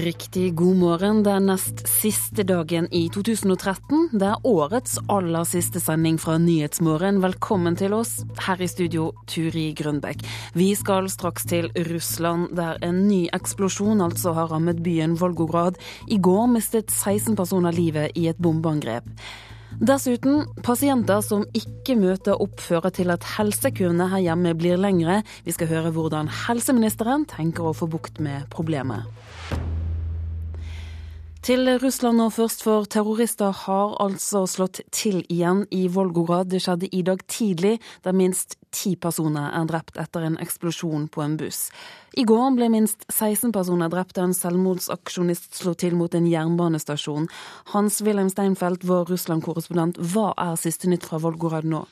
Riktig god morgen. Det er nest siste dagen i 2013. Det er årets aller siste sending fra Nyhetsmorgen. Velkommen til oss. Her i studio, Turi Grønbekk. Vi skal straks til Russland, der en ny eksplosjon altså har rammet byen Volgograd. I går mistet 16 personer livet i et bombeangrep. Dessuten, pasienter som ikke møter opp fører til at helsekøene her hjemme blir lengre. Vi skal høre hvordan helseministeren tenker å få bukt med problemet. Til Russland nå først, for terrorister har altså slått til igjen i Volgograd. Det skjedde i dag tidlig, der minst ti personer er drept etter en eksplosjon på en buss. I går ble minst 16 personer drept da en selvmordsaksjonist slo til mot en jernbanestasjon. Hans-Wilhelm Steinfeld, vår Russland-korrespondent, hva er siste nytt fra Volgograd nå?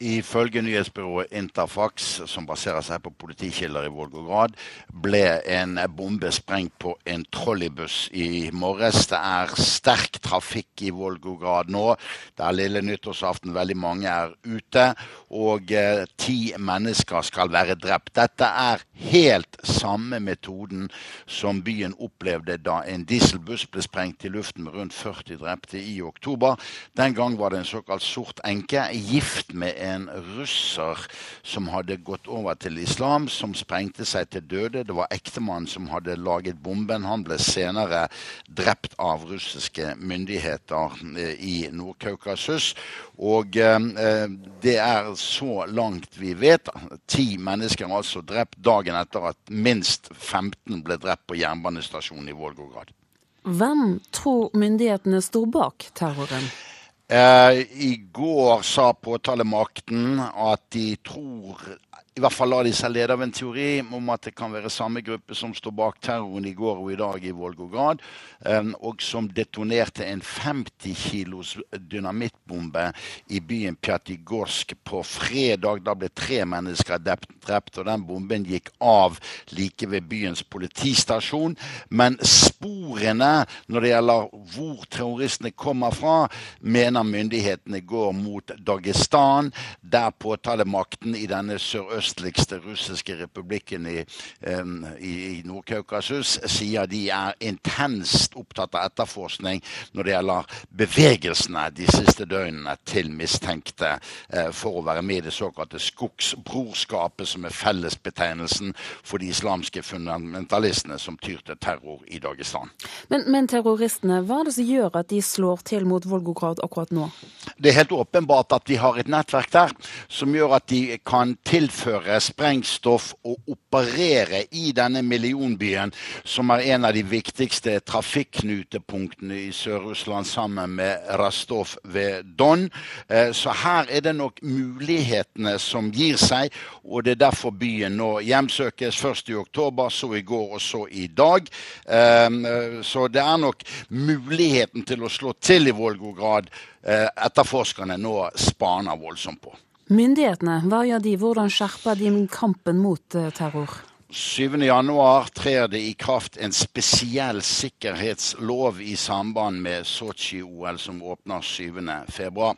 Ifølge nyhetsbyrået Interfax, som baserer seg på politikilder i Volgograd, ble en bombe sprengt på en trolleybuss i morges. Det er sterk trafikk i Volgograd nå. Det er lille nyttårsaften, veldig mange er ute. Og eh, ti mennesker skal være drept. Dette er helt samme metoden som byen opplevde da en dieselbuss ble sprengt i luften med rundt 40 drepte i oktober. Den gang var det en såkalt sort enke, gift med en russer som hadde gått over til islam, som sprengte seg til døde. Det var ektemannen som hadde laget bomben. Han ble senere drept av russiske myndigheter eh, i Nord-Kaukasus. Og eh, det er så langt vi vet. Ti mennesker altså drept dagen etter at minst 15 ble drept på jernbanestasjonen i Volgograd. Hvem tror myndighetene står bak terroren? Eh, I går sa påtalemakten at de tror i hvert fall la de seg lede av en teori om at det kan være samme gruppe som står bak terroren i går og i dag i Volgograd, um, og som detonerte en 50 kilos dynamittbombe i byen Pjatigorsk på fredag. Da ble tre mennesker drept, og den bomben gikk av like ved byens politistasjon. Men sporene når det gjelder hvor terroristene kommer fra, mener myndighetene går mot Dagestan, der påtalemakten i denne sørøst østligste russiske republikken i, i, i Nord-Kaukasus, sier de er intenst opptatt av etterforskning når det gjelder bevegelsene de siste døgnene til mistenkte eh, for å være med i det såkalte skogsbrorskapet, som er fellesbetegnelsen for de islamske fundamentalistene som tyr til terror i Dagestan. Men, men terroristene, hva er det som gjør at de slår til mot Volgograd akkurat nå? Det er helt åpenbart at de har et nettverk der som gjør at de kan tilføre tilføre sprengstoff og operere i denne millionbyen, som er en av de viktigste trafikknutepunktene i Sør-Russland sammen med Rastov ved Don. Eh, så her er det nok mulighetene som gir seg, og det er derfor byen nå hjemsøkes først i oktober, så i går og så i dag. Eh, så det er nok muligheten til å slå til i Volgograd eh, etterforskerne nå spaner voldsomt på. Myndighetene, hva gjør de? Hvordan skjerper de kampen mot eh, terror? 7.1 trer det i kraft en spesiell sikkerhetslov i samband med Sotsji-OL, som åpner 7.2.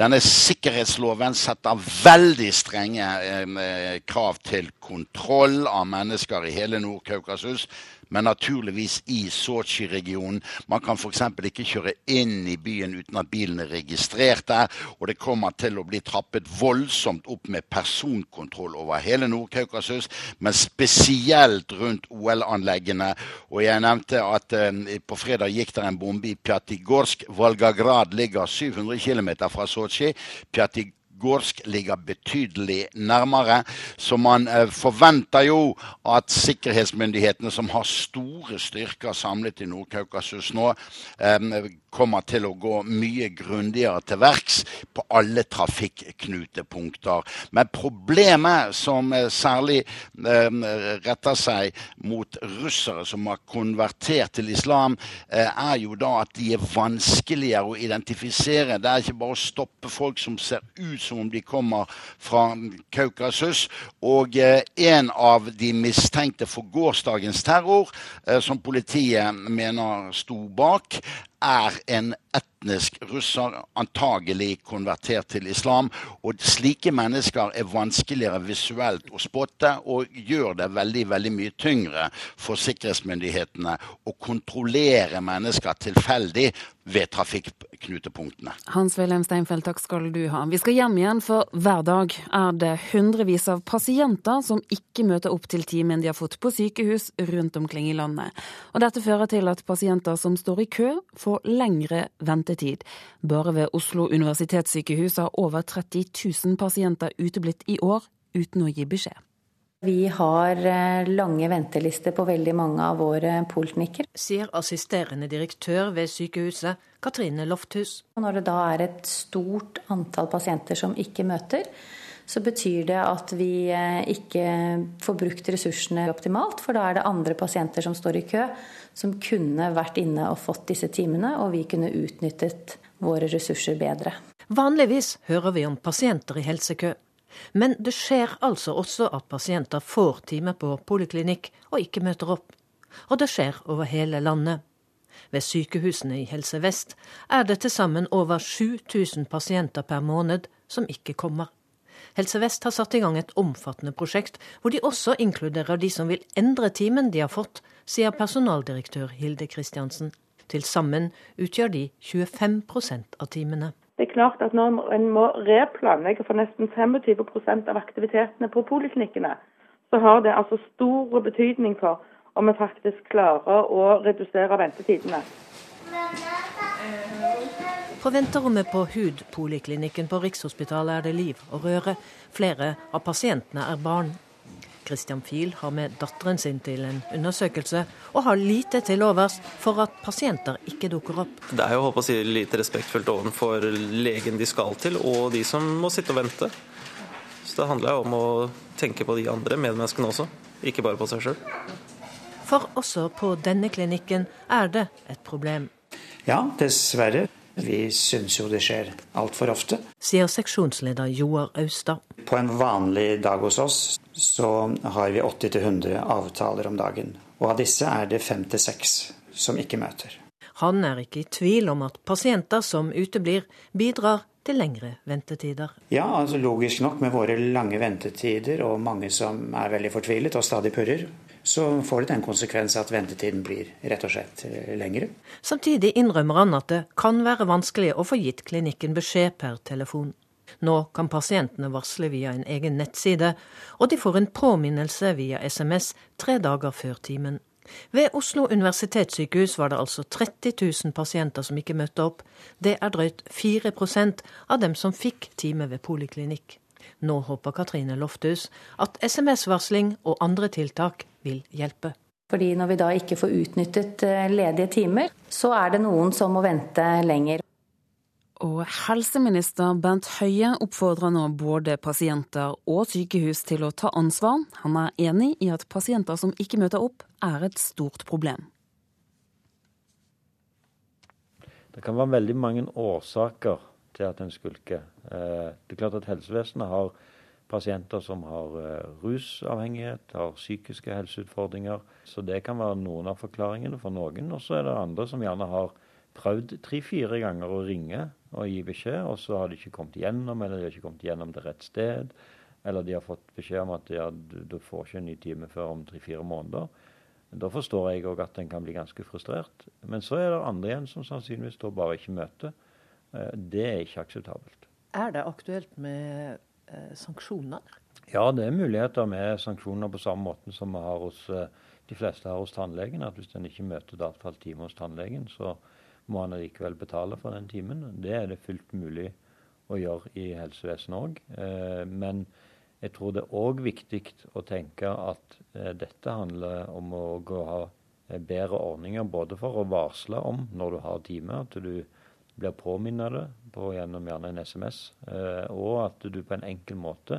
Denne sikkerhetsloven setter veldig strenge eh, krav til kontroll av mennesker i hele Nord-Kaukasus men naturligvis i Sotsji-regionen. Man kan f.eks. ikke kjøre inn i byen uten at bilen er registrert der. Og det kommer til å bli trappet voldsomt opp med personkontroll over hele Nord-Kaukasus, men spesielt rundt OL-anleggene. Og jeg nevnte at eh, på fredag gikk det en bombe i Pjatigorsk. Volgagrad ligger 700 km fra Sotsji. Pjatigorsk Gorsk ligger betydelig nærmere. Så man eh, forventer jo at sikkerhetsmyndighetene, som har store styrker samlet i Nord-Kaukasus nå, eh, kommer til å gå mye grundigere til verks på alle trafikknutepunkter. Men problemet som eh, særlig retter seg mot russere som har konvertert til islam, er jo da at de er vanskeligere å identifisere. Det er ikke bare å stoppe folk som ser ut som om de kommer fra Kaukasus. Og eh, en av de mistenkte for gårsdagens terror, eh, som politiet mener sto bak, er en etnisk russer, antagelig konvertert til islam. Og slike mennesker er vanskeligere visuelt å spotte, og gjør det veldig, veldig mye tyngre for sikkerhetsmyndighetene å kontrollere mennesker tilfeldig ved trafikknutepunktene. Hans-Wilhelm Steinfeld, takk skal du ha. Vi skal hjem igjen, for hver dag er det hundrevis av pasienter som ikke møter opp til timen de har fått på sykehus rundt omkring i landet. Og dette fører til at pasienter som står i kø, får lengre ventetid. Bare ved Oslo universitetssykehus har over 30 000 pasienter uteblitt i år uten å gi beskjed. Vi har eh, lange ventelister på veldig mange av våre poliklinikker. Sier assisterende direktør ved sykehuset, Katrine Lofthus. Når det da er et stort antall pasienter som ikke møter, så betyr det at vi eh, ikke får brukt ressursene optimalt. For da er det andre pasienter som står i kø, som kunne vært inne og fått disse timene, og vi kunne utnyttet våre ressurser bedre. Vanligvis hører vi om pasienter i helsekø. Men det skjer altså også at pasienter får time på poliklinikk og ikke møter opp. Og det skjer over hele landet. Ved sykehusene i Helse Vest er det til sammen over 7000 pasienter per måned som ikke kommer. Helse Vest har satt i gang et omfattende prosjekt, hvor de også inkluderer de som vil endre timen de har fått, sier personaldirektør Hilde Kristiansen. Til sammen utgjør de 25% av timene. Det er klart at Når en må replanlegge for nesten 25% av aktivitetene på poliklinikkene, så har det altså stor betydning for om vi faktisk klarer å redusere ventetidene. På venterommet på hudpoliklinikken på Rikshospitalet er det liv og røre. Flere av pasientene er barn. Christian Fiel har med datteren sin til en undersøkelse, og har lite til overs for at pasienter ikke dukker opp. Det er jo håper å si, lite respektfullt overfor legen de skal til, og de som må sitte og vente. Så det handler jo om å tenke på de andre medmenneskene også, ikke bare på seg sjøl. For også på denne klinikken er det et problem. Ja, dessverre. Vi syns jo det skjer altfor ofte. Sier seksjonsleder Joar Austad. På en vanlig dag hos oss så har vi 80-100 avtaler om dagen. Og av disse er det fem til seks som ikke møter. Han er ikke i tvil om at pasienter som uteblir, bidrar til lengre ventetider. Ja, altså logisk nok med våre lange ventetider og mange som er veldig fortvilet og stadig purrer, så får det den konsekvens at ventetiden blir rett og slett eh, lengre. Samtidig innrømmer han at det kan være vanskelig å få gitt klinikken beskjed per telefon. Nå kan pasientene varsle via en egen nettside, og de får en påminnelse via SMS tre dager før timen. Ved Oslo universitetssykehus var det altså 30 000 pasienter som ikke møtte opp. Det er drøyt 4% av dem som fikk time ved poliklinikk. Nå håper Katrine Lofthus at SMS-varsling og andre tiltak vil hjelpe. Fordi når vi da ikke får utnyttet eh, ledige timer, så er det noen som må vente lenger. Og helseminister Bent Høie oppfordrer nå både pasienter og sykehus til å ta ansvar. Han er enig i at pasienter som ikke møter opp, er et stort problem. Det kan være veldig mange årsaker til at en skulker. Eh, det er klart at helsevesenet har pasienter som har eh, rusavhengighet, har psykiske helseutfordringer. Så det kan være noen av forklaringene for noen. Og så er det andre som gjerne har prøvd tre-fire ganger å ringe og gi beskjed, og så har de ikke kommet gjennom, eller de har ikke kommet gjennom til rett sted. Eller de har fått beskjed om at ja, du, du får ikke en ny time før om tre-fire måneder. Da forstår jeg òg at en kan bli ganske frustrert. Men så er det andre igjen som sannsynligvis da bare ikke møter. Eh, det er ikke akseptabelt. Er det aktuelt med eh, sanksjoner? Ja, det er muligheter med sanksjoner på samme måte som vi har hos eh, de fleste har hos tannlegen. At hvis en ikke møter datafall time hos tannlegen, så må han likevel betale for den timen. Det er det fullt mulig å gjøre i helsevesenet òg. Eh, men jeg tror det er òg viktig å tenke at eh, dette handler om å ha eh, bedre ordninger både for å varsle om når du har time, at du blir påminnet det på, gjennom gjerne en SMS, og at du på en enkel måte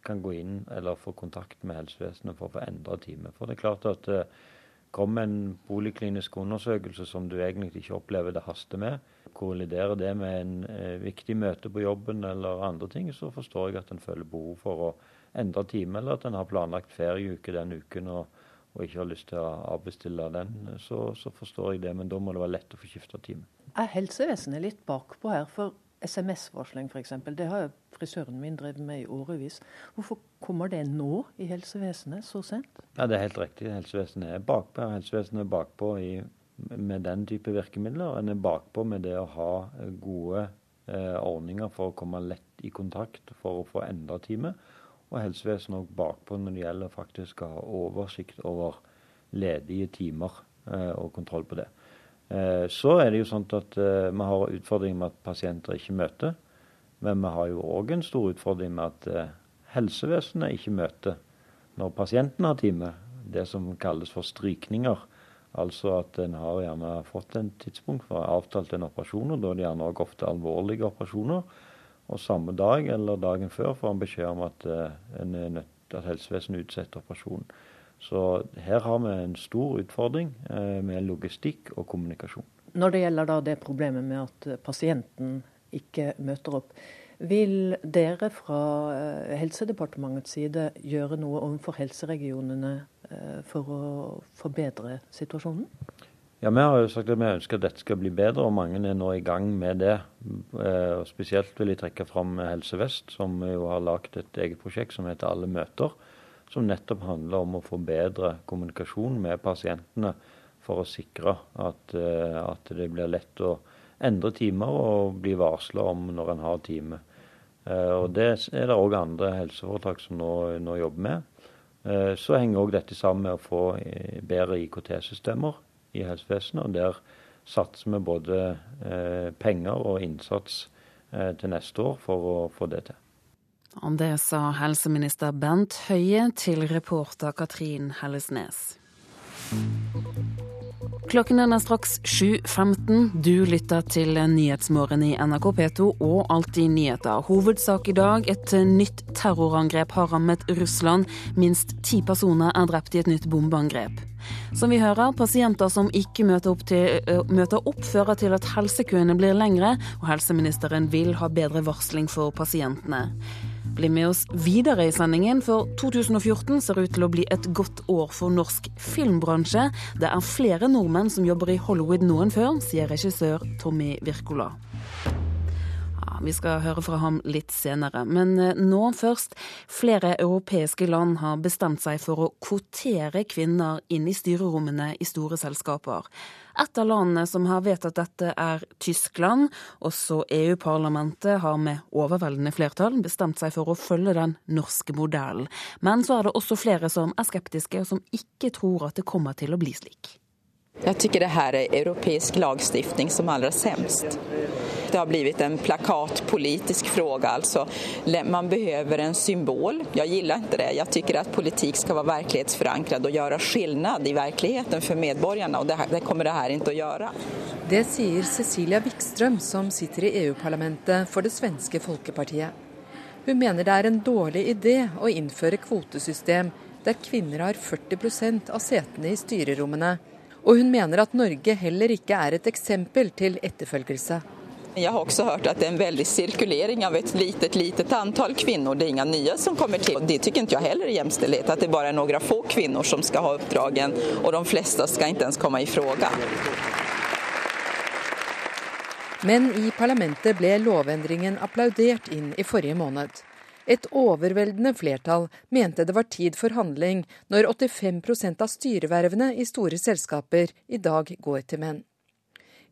kan gå inn eller få kontakt med helsevesenet for å få endra time. For det er klart at kommer en poliklinisk undersøkelse som du egentlig ikke opplever det haster med, kolliderer det med en eh, viktig møte på jobben eller andre ting, så forstår jeg at en føler behov for å endre time, eller at en har planlagt ferieuke den uken og, og, ikke har lyst til å avbestille den. Så, så forstår jeg det, men da må det være lett å få skifta time. Er helsevesenet litt bakpå her? For SMS-varsling f.eks., det har frisøren min drevet med i årevis. Hvorfor kommer det nå i helsevesenet så sent? Ja, Det er helt riktig. Helsevesenet er bakpå. Helsevesenet er bakpå i, med den type virkemidler. En er bakpå med det å ha gode eh, ordninger for å komme lett i kontakt for å få endra time. Og helsevesenet er også bakpå når det gjelder faktisk å ha oversikt over ledige timer eh, og kontroll på det. Eh, så er det jo sånn at eh, vi har utfordringer med at pasienter ikke møter. Men vi har jo òg en stor utfordring med at helsevesenet ikke møter når pasienten har time. Det som kalles for strykninger. Altså at en har gjerne fått en tidspunkt for å avtalt en operasjon, og da er det gjerne også ofte alvorlige operasjoner. Og samme dag eller dagen før får en beskjed om at, en nødt, at helsevesenet utsetter operasjonen. Så her har vi en stor utfordring eh, med logistikk og kommunikasjon. Når det gjelder da det problemet med at pasienten ikke møter opp, vil dere fra eh, Helsedepartementets side gjøre noe overfor helseregionene eh, for å forbedre situasjonen? Ja, Vi har jo sagt at vi ønsker at dette skal bli bedre, og mange er nå i gang med det. Spesielt vil jeg trekke fram Helse Vest, som jo har lagd et eget prosjekt som heter Alle møter som nettopp handler om å få bedre kommunikasjon med pasientene for å sikre at, eh, at det blir lett å endre timer og bli varsla om når en har time. Eh, og Det er det òg andre helseforetak som nå, nå jobber med. Eh, så henger òg dette sammen med å få bedre IKT-systemer i helsevesenet. og Der satser vi både penger og innsats til neste år for å få det til. Om det sa helseminister Bent Høie til reporter Katrin Hellesnes. Klokken er straks 7.15. Du lytter til Nyhetsmorgen i NRK P2 og Alltid nyheter. Hovedsak i dag et nytt terrorangrep har rammet Russland. Minst ti personer er drept i et nytt bombeangrep. Som vi hører, pasienter som ikke møter opp, til, møter opp, fører til at helsekøene blir lengre, og helseministeren vil ha bedre varsling for pasientene. Bli med oss videre i sendingen, for 2014 ser ut til å bli et godt år for norsk filmbransje. Det er flere nordmenn som jobber i Hollywood nå enn før, sier regissør Tommy Wirkola. Vi skal høre fra ham litt senere. Men eh, nå først. Flere europeiske land har bestemt seg for å kvotere kvinner inn i styrerommene i store selskaper. Et av landene som har vedtatt dette, er Tyskland. Også EU-parlamentet har med overveldende flertall bestemt seg for å følge den norske modellen. Men så er det også flere som er skeptiske, og som ikke tror at det kommer til å bli slik. Jeg tycker det her er europeisk lagstiftning som aller sämst. Det har blivit en plakatpolitisk fråga. Alltså, man behöver en symbol. Jeg gillar ikke det. Jeg tycker at politikk skal være verklighetsförankrad og gjøre skillnad i verkligheten for medborgarna og det, kommer det her ikke å gjøre. Det sier Cecilia Wikström, som sitter i EU-parlamentet for det svenske Folkepartiet. Hun mener det er en dårlig idé å innføre kvotesystem der kvinner har 40% av setene i styrerommene og hun mener at Norge heller ikke er et eksempel til etterfølgelse. Jeg har også hørt at det er en veldig sirkulering av et litet, litet antall kvinner. Det er ingen nye som kommer til. Det syns ikke jeg heller er jevnstillhet. At det bare er noen få kvinner som skal ha oppdragen, og de fleste skal ikke ens komme i fråga. Men i parlamentet ble lovendringen applaudert inn i forrige måned. Et overveldende flertall mente det var tid for handling når 85% av styrevervene i store selskaper i dag går til menn.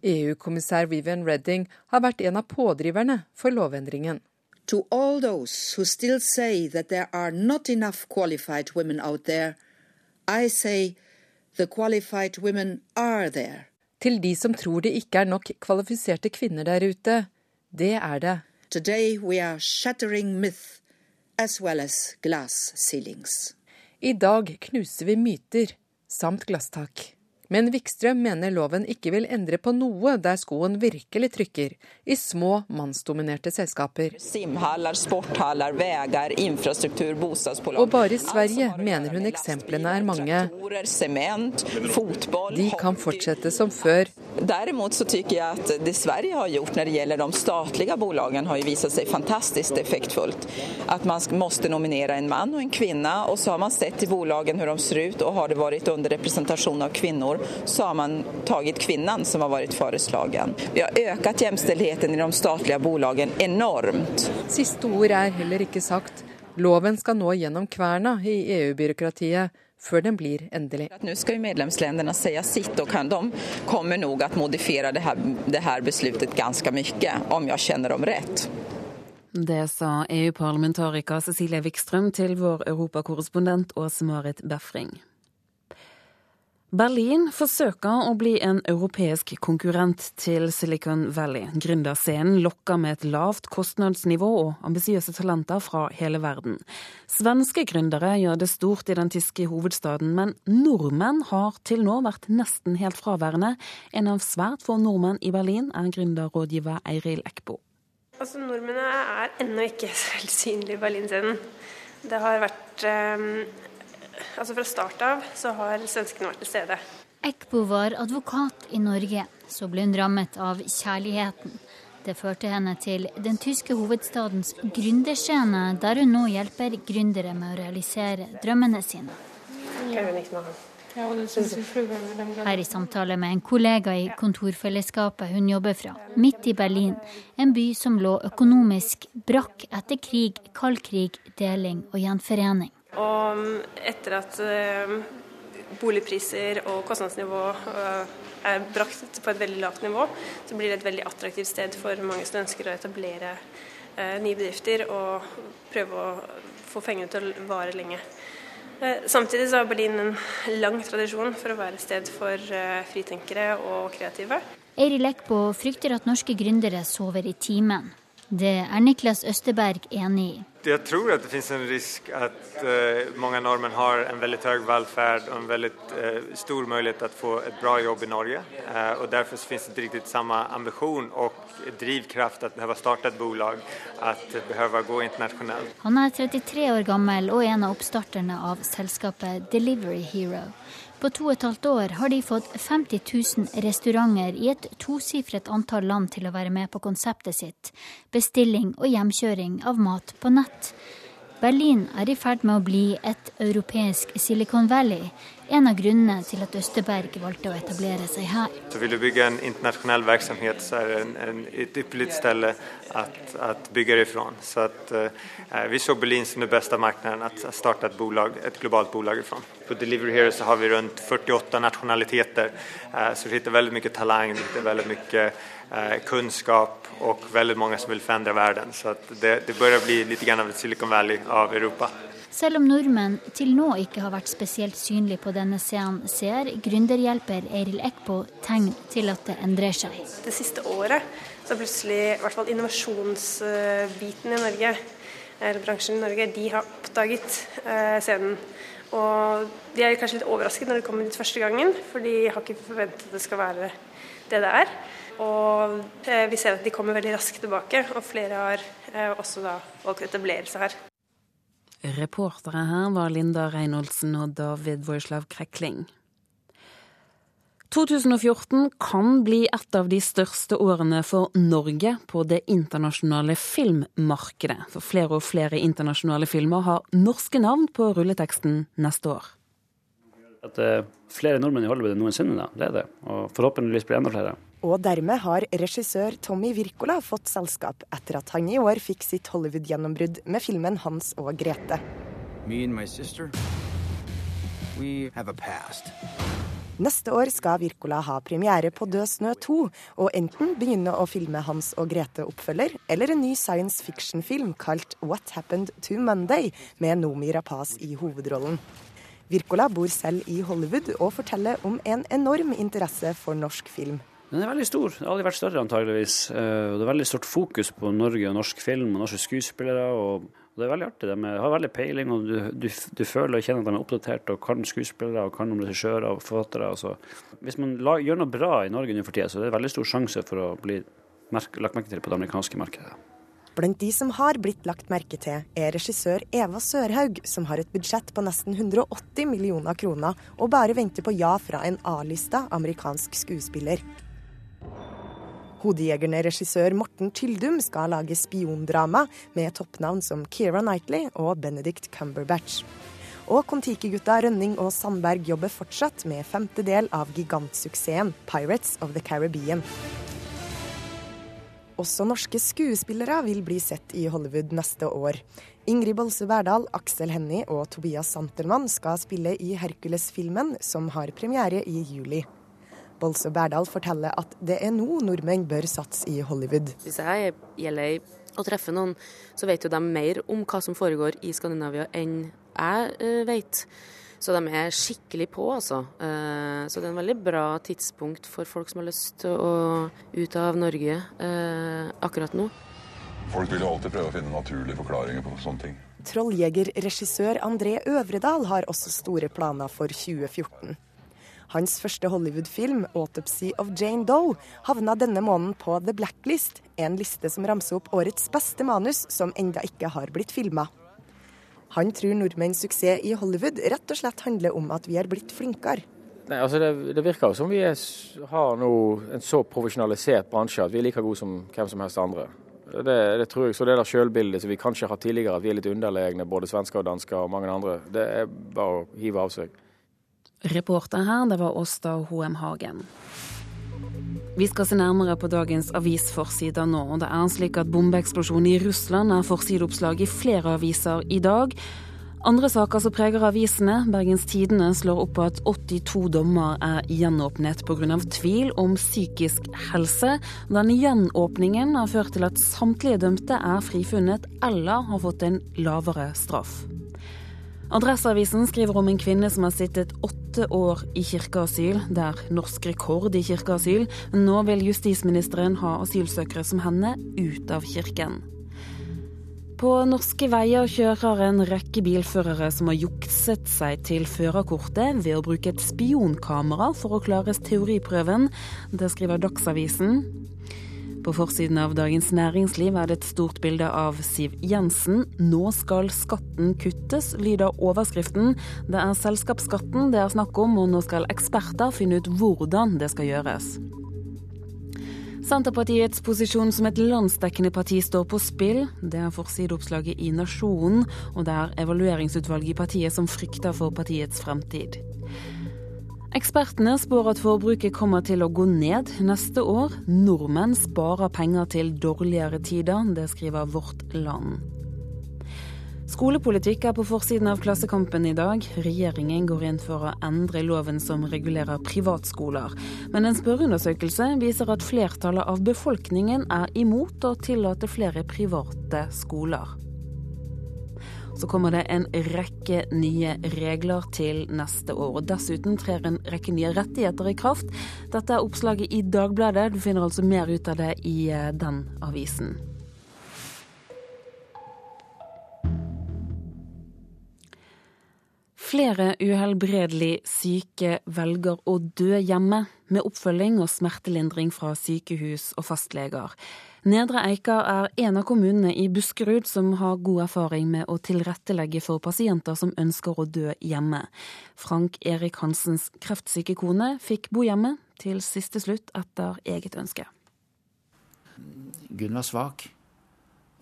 EU-kommissær Vivian Redding har vært en av pådriverne for lovendringen. To all those who still say that there are not enough qualified women out there, I say the qualified women are there. Til de som tror det ikke er nok kvalifiserte kvinner der ute, det er det. Today we are shattering myth as well as glass ceilings. I dag knuser vi myter samt glasstak. Men Vikstrøm mener loven ikke vil endre på noe der skoen virkelig trykker, i små mannsdominerte selskaper. Simhaller, sporthaller, veier, infrastruktur, bostadsbolag Og bare i Sverige mener hun eksemplene er mange. Sement, fotball De kan fortsette som før. Derimot så syns jeg at det Sverige har gjort når det gjelder de statlige bolagene, har jo vist seg fantastisk effektfullt. At man måtte nominere en mann og en kvinne, og så har man sett i bolagene hvordan de ser ut, og har det vært underrepresentasjon av kvinner kvinnor så har man tagit kvinnan som har vært foreslagen. Vi har ökat jämställdheten i de statlige bolagen enormt. Siste ord er heller ikke sagt. Loven skal nå gjennom kverna i EU-byråkratiet før den blir endelig. Nå skal jo medlemslandene si sitt, og de kommer nok til å modifisere dette besluttet ganske mye, om jeg kjenner dem rett. Det sa EU-parlamentariker Cecilie Wikstrøm til vår europakorrespondent Åse-Marit Befring. Berlin forsøker å bli en europeisk konkurrent til Silicon Valley. Gründerscenen lokker med et lavt kostnadsnivå og ambisiøse talenter fra hele verden. Svenske gründere gjør det stort i den tyske hovedstaden, men nordmenn har til nå vært nesten helt fraværende. En av svært få nordmenn i Berlin er gründerrådgiver Eiril Eckbo. Altså, Nordmennene er ennå ikke så veldig synlige i Berlinscenen. Det har vært um, Altså Fra start av så har svenskene vært til stede. Ekbo var advokat i Norge. Så ble hun rammet av kjærligheten. Det førte henne til den tyske hovedstadens gründerscene, der hun nå hjelper gründere med å realisere drømmene sine. Her i samtale med en kollega i kontorfellesskapet hun jobber fra, midt i Berlin, en by som lå økonomisk brakk etter krig, kald krig, deling og gjenforening. Og etter at uh, boligpriser og kostnadsnivå uh, er brakt på et veldig lavt nivå, så blir det et veldig attraktivt sted for mange som ønsker å etablere uh, nye bedrifter og prøve å få pengene til å vare lenge. Samtidig så har Berlin en lang tradisjon for å være et sted for fritenkere og kreative. Eiri Lekbo frykter at norske gründere sover i timen. Det er Niklas Østeberg enig i. Jeg tror at det finnes en risk at uh, mange nordmenn har en veldig høy velferd og en veldig uh, stor mulighet til å få et bra jobb i Norge. Uh, og Derfor finnes det ikke samme ambisjon og drivkraft at behøve starte et bolag, at behøve gå internasjonalt. Han er 33 år gammel og en av oppstarterne av selskapet Delivery Hero. På to og et halvt år har de fått 50 000 restauranter i et tosifret antall land til å være med på konseptet sitt. Bestilling og hjemkjøring av mat på nett. Berlin er i ferd med å bli et europeisk Silicon Valley. En av grunnene til at Østerberg valgte å etablere seg her. Så Vil du bygge en internasjonal virksomhet, så er det en, en, et ypperlig sted å bygge det fra. Så at, uh, vi så Berlin som det beste markedet å starte et, bolag, et globalt bolag fra. På Delivery Hero så har vi rundt 48 nasjonaliteter, uh, så vi finner veldig mye talent, veldig mye uh, kunnskap og veldig mange som vil forandre verden. Så det, det begynner bli litt av et Silicon Valley av Europa. Selv om nordmenn til nå ikke har vært spesielt synlige på denne scenen, ser gründerhjelper Eiril Ekbo tegn til at det endrer seg. Det siste året så plutselig i hvert fall innovasjonsbiten i Norge, eller bransjen i Norge, de har oppdaget eh, scenen. Og de er kanskje litt overrasket når de kommer dit første gangen, for de har ikke forventet at det skal være det det er. Og eh, vi ser at de kommer veldig raskt tilbake, og flere har eh, også da valgt å etablere seg her. Reportere her var Linda Reinholdsen og David Voislav Krekling. 2014 kan bli et av de største årene for Norge på det internasjonale filmmarkedet. For flere og flere internasjonale filmer har norske navn på rulleteksten neste år. At det er flere nordmenn i Hollywood enn noensinne, da. det er det. Og forhåpentligvis blir det enda flere. Og dermed har regissør Tommy Wirkola fått selskap etter at han i år fikk sitt Hollywood-gjennombrudd med filmen 'Hans og Grete'. Neste år skal Wirkola ha premiere på 'Død snø 2', og enten begynne å filme Hans og Grete-oppfølger, eller en ny science fiction-film kalt 'What Happened to Monday', med Nomi Rapaz i hovedrollen. Wirkola bor selv i Hollywood og forteller om en enorm interesse for norsk film. Den er veldig stor. Det har aldri vært større, antageligvis. Eh, og det er veldig stort fokus på Norge og norsk film og norske skuespillere. og det er veldig artig. De har veldig peiling, og du, du, du, føler og kjenner at de er oppdatert og kan skuespillere og kan om regissører og forfattere. Altså. Hvis man la, gjør noe bra i Norge nå for tida, så er det veldig stor sjanse for å bli merke, lagt merke til på det amerikanske markedet. Blant de som har blitt lagt merke til, er regissør Eva Sørhaug, som har et budsjett på nesten 180 millioner kroner og bare venter på ja fra en A-lista amerikansk skuespiller. Hodejegerne-regissør Morten Tyldum skal lage spiondrama med toppnavn som Keira Knightley og Benedict Cumberbatch. Og Kon-Tiki-gutta Rønning og Sandberg jobber fortsatt med femte del av gigantsuksessen Pirates of the Caribbean. Også norske skuespillere vil bli sett i Hollywood neste år. Ingrid Bolse Berdal, Aksel Hennie og Tobias Santelmann skal spille i Hercules-filmen, som har premiere i juli. Bolse Berdal forteller at det er nå nordmenn bør satse i Hollywood. Hvis jeg er i LA og treffer noen, så vet jo de mer om hva som foregår i Skandinavia enn jeg uh, vet. Så de er skikkelig på, altså. Uh, så det er en veldig bra tidspunkt for folk som har lyst til å ut av Norge uh, akkurat nå. Folk vil jo alltid prøve å finne naturlige forklaringer på sånne ting. Trolljegerregissør André Øvredal har også store planer for 2014. Hans første Hollywood-film, 'Autopsy of Jane Doe', havna denne måneden på The Blacklist, en liste som ramser opp årets beste manus som enda ikke har blitt filma. Han tror nordmenns suksess i Hollywood rett og slett handler om at vi er blitt flinkere. Nei, altså det, det, virker jo som vi er, har nå en så profesjonalisert bransje at vi er like gode som hvem som helst andre. Det, det tror jeg, så det der sjølbildet som vi kanskje har hatt tidligere, at vi er litt underlegne, både svensker og dansker og mange andre, det er bare å hive av seg. Reporter her, det var Åsta Hoem Hagen. Vi skal se nærmere på dagens avisforsider nå. Det er slik at bombeeksplosjonen i Russland er forsideoppslag i flere aviser i dag. Andre saker som preger avisene. Bergens Tidende slår opp på at 82 dommer er gjenåpnet pga. tvil om psykisk helse. Denne gjenåpningen har ført til at samtlige dømte er frifunnet eller har fått en lavere straff. Adresseavisen skriver om en kvinne som har sittet åtte år i kirkeasyl. Det er norsk rekord i kirkeasyl. Nå vil justisministeren ha asylsøkere som henne ut av kirken. På norske veier kjører en rekke bilførere som har jukset seg til førerkortet ved å bruke et spionkamera for å klare teoriprøven. Det skriver Dagsavisen. På forsiden av Dagens Næringsliv er det et stort bilde av Siv Jensen. 'Nå skal skatten kuttes', lyder overskriften. Det er selskapsskatten det er snakk om, og nå skal eksperter finne ut hvordan det skal gjøres. Senterpartiets posisjon som et landsdekkende parti står på spill. Det er forsideoppslaget i Nasjonen, og det er evalueringsutvalget i partiet som frykter for partiets fremtid. Ekspertene spår at forbruket kommer til å gå ned neste år. Nordmenn sparer penger til dårligere tider, det skriver Vårt Land. Skolepolitikk er på forsiden av Klassekampen i dag. Regjeringen går inn for å endre loven som regulerer privatskoler. Men en spørreundersøkelse viser at flertallet av befolkningen er imot å tillate flere private skoler så kommer det en rekke nye regler til neste år. og Dessuten trer en rekke nye rettigheter i kraft. Dette er oppslaget i Dagbladet. Du finner altså mer ut av det i eh, den avisen. Flere uhelbredelig syke velger å dø hjemme, med oppfølging og smertelindring fra sykehus og fastleger. Nedre Eiker er en av kommunene i Buskerud som har god erfaring med å tilrettelegge for pasienter som ønsker å dø hjemme. Frank Erik Hansens kreftsyke kone fikk bo hjemme til siste slutt etter eget ønske. Gunn var svak.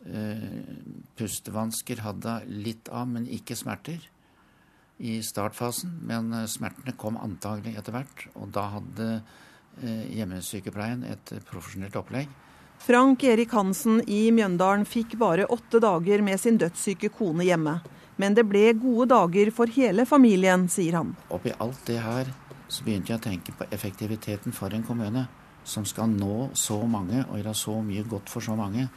Eh, pustevansker hadde litt av, men ikke smerter i startfasen. Men eh, smertene kom antagelig etter hvert, og da hadde eh, hjemmesykepleien et profesjonelt opplegg Frank Erik Hansen i Mjøndalen fikk bare åtte dager med sin dødssyke kone hjemme. Men det ble gode dager for hele familien, sier han. Oppi alt det her så begynte jeg å tenke på effektiviteten for en kommune som skal nå så mange og gjøre så mye godt for så mange.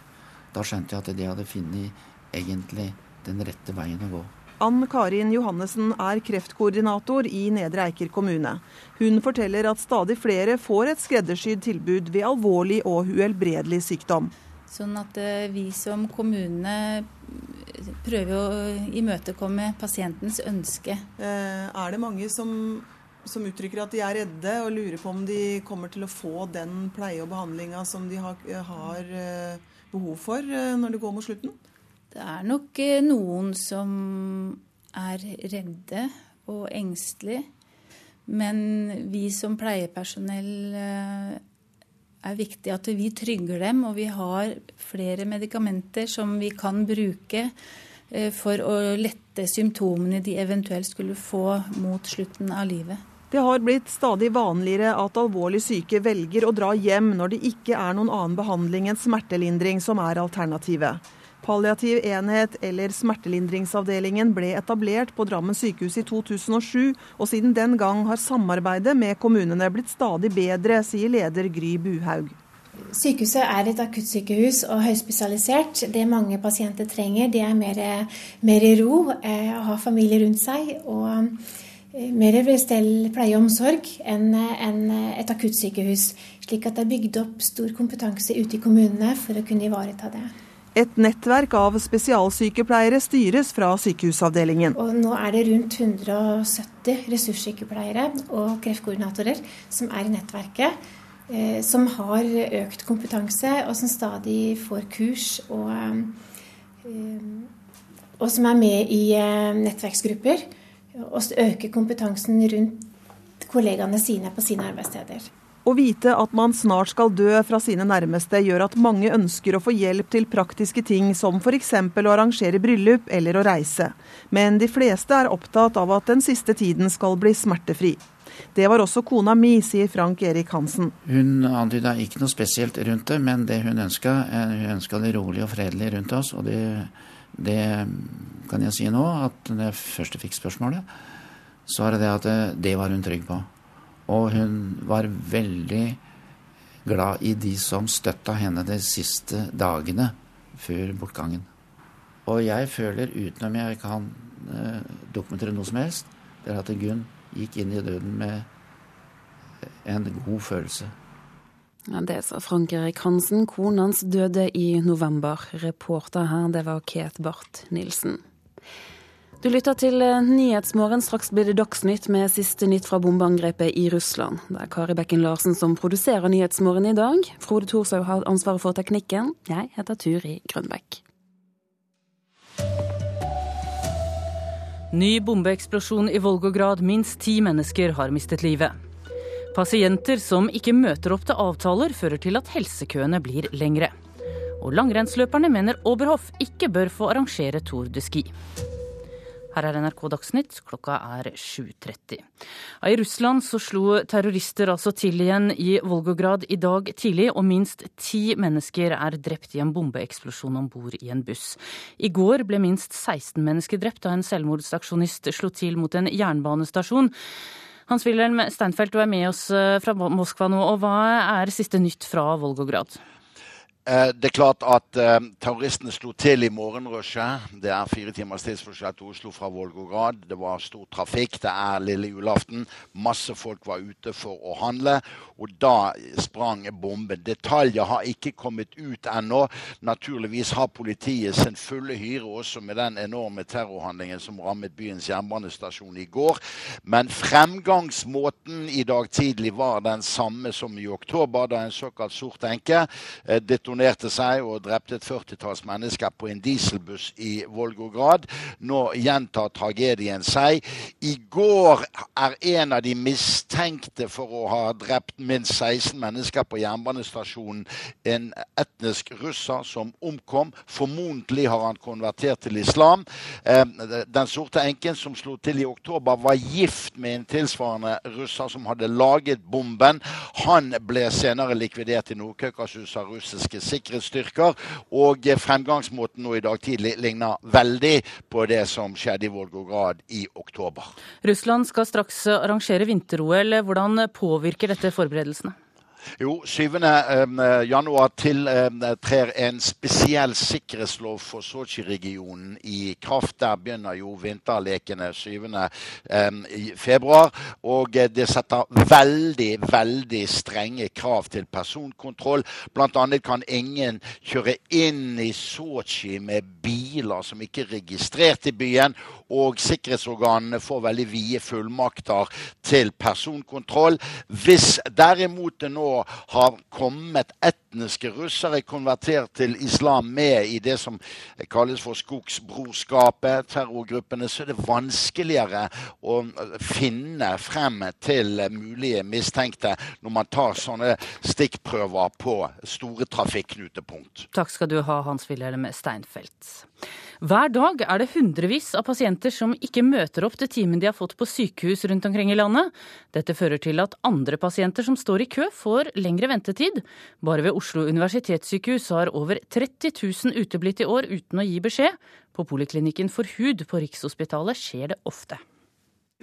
Da skjønte jeg at de hadde funnet egentlig den rette veien å gå. Ann Karin Johannessen er kreftkoordinator i Nedre Eiker kommune. Hun forteller at stadig flere får et skreddersydd tilbud ved alvorlig og uhelbredelig sykdom. Sånn at eh, vi som kommune prøver å imøtekomme pasientens ønske. Eh, er det mange som, som, uttrykker at de er redde og lurer på om de kommer til å få den pleie og behandlinga som de har, har eh, behov for når det går mot slutten? Det er nok eh, noen som er redde og engstelige. Men vi som pleiepersonell eh, er viktig at vi trygger dem, og vi har flere medikamenter som vi kan bruke eh, for å lette symptomene de eventuelt skulle få mot slutten av livet. Det har blitt stadig vanligere at alvorlig syke velger å dra hjem når det ikke er noen annen behandling enn smertelindring som er alternativet. Palliativ enhet eller smertelindringsavdelingen ble etablert på Drammen sykehus i 2007, og siden den gang har samarbeidet med kommunene blitt stadig bedre, sier leder Gry Buhaug. Sykehuset er et akuttsykehus og høyspesialisert. Det mange pasienter trenger, det er mer, mer ro, eh, å ha familie rundt seg og eh, mer stell pleie og omsorg enn en et akuttsykehus. Slik at det er bygd opp stor kompetanse ute i kommunene for å kunne ivareta det. Et nettverk av spesialsykepleiere styres fra sykehusavdelingen. Og nå er det rundt 170 ressurssykepleiere og kreftkoordinatorer som er i nettverket. Eh, som har økt kompetanse, og som stadig får kurs. Og, eh, og som er med i eh, nettverksgrupper. Og øker kompetansen rundt kollegaene sine på sine arbeidssteder. Å vite at man snart skal dø fra sine nærmeste, gjør at mange ønsker å få hjelp til praktiske ting, som f.eks. å arrangere bryllup eller å reise. Men de fleste er opptatt av at den siste tiden skal bli smertefri. Det var også kona mi, sier Frank Erik Hansen. Hun antyda ikke noe spesielt rundt det, men det hun ønska, hun ønska det rolig og fredelig rundt oss. Og det, det kan jeg si nå, at når jeg først fikk spørsmålet, så var det det at det, det var hun trygg på. Og hun var veldig glad i de som støtta henne de siste dagene før bortgangen. Og jeg føler, utenom jeg kan eh, dokumentere noe som helst, det er at Gunn gikk inn i døden med en god følelse. Ja, det sa Frank Erik Hansen. Kona hans døde i november. Reporter her, det var Ket Barth Nilsen. Du lytter til eh, Nyhetsmorgen. Straks blir det Dagsnytt med siste nytt fra bombeangrepet i Russland. Det er Kari Bekken Larsen som produserer Nyhetsmorgen i dag. Frode Thorshaug har ansvaret for teknikken. Jeg heter Turi Grønbekk. Ny bombeeksplosjon i Volgograd. Minst ti mennesker har mistet livet. Pasienter som ikke møter opp til avtaler, fører til at helsekøene blir lengre. Og langrennsløperne mener Oberhof ikke bør få arrangere Tour de Ski. Her er NRK Dagsnytt, klokka er 7.30. I Russland så slo terrorister altså til igjen i Volgograd i dag tidlig, og minst ti mennesker er drept i en bombeeksplosjon om bord i en buss. I går ble minst 16 mennesker drept da en selvmordsaksjonist slo til mot en jernbanestasjon. Hans-Wilhelm Steinfeld, du er med oss eh, fra Moskva nå, og hva er siste nytt fra Volgograd? Eh, det er klart at uh, terroristene slo til i morgenrushet. Det er fire timers tidsforskjell til Oslo fra Volgograd. Det var stor trafikk. Det er lille julaften. Masse folk var ute for å handle. Og da sprang bomben. Detaljer har ikke kommet ut ennå. Naturligvis har politiet sin fulle hyre også med den enorme terrorhandlingen som rammet byens jernbanestasjon i går. Men fremgangsmåten i dag tidlig var den samme som i oktober, da en såkalt sort enke uh, detonerte seg og drepte et førtitalls mennesker på en dieselbuss i Volgograd. Nå gjentar tragedien seg. I går er en av de mistenkte for å ha drept minst 16 mennesker på jernbanestasjonen en etnisk russer som omkom. Formodentlig har han konvertert til islam. Den sorte enken som slo til i oktober, var gift med en tilsvarende russer som hadde laget bomben. Han ble senere likvidert i Nord-Kaukasus av russiske sikkerhetsstyrker. Og fremgangsmåten nå i dag tidlig ligner veldig på det som skjedde i Volgograd i oktober. Russland skal straks arrangere vinter-OL. Hvordan påvirker dette forberedelsene? Jo, 7. januar tiltrer en spesiell sikkerhetslov for Sotsji-regionen i kraft. Der begynner jo vinterlekene 7. februar. Og det setter veldig, veldig strenge krav til personkontroll. Annet kan ingen kjøre inn i Sotsji med biler som ikke er registrert i byen. Og sikkerhetsorganene får veldig vide fullmakter til personkontroll. Hvis derimot det nå har kommet etniske russere konvertert til islam med i det som kalles for skogsbrorskapet, terrorgruppene, så er det vanskeligere å finne frem til mulige mistenkte når man tar sånne stikkprøver på store trafikknutepunkt. Takk skal du ha, Hans Wilhelm Steinfeld. Hver dag er det hundrevis av pasienter som ikke møter opp til timen de har fått på sykehus rundt omkring i landet. Dette fører til at andre pasienter som står i kø, får lengre ventetid. Bare ved Oslo universitetssykehus har over 30 000 uteblitt i år uten å gi beskjed. På poliklinikken for hud på Rikshospitalet skjer det ofte.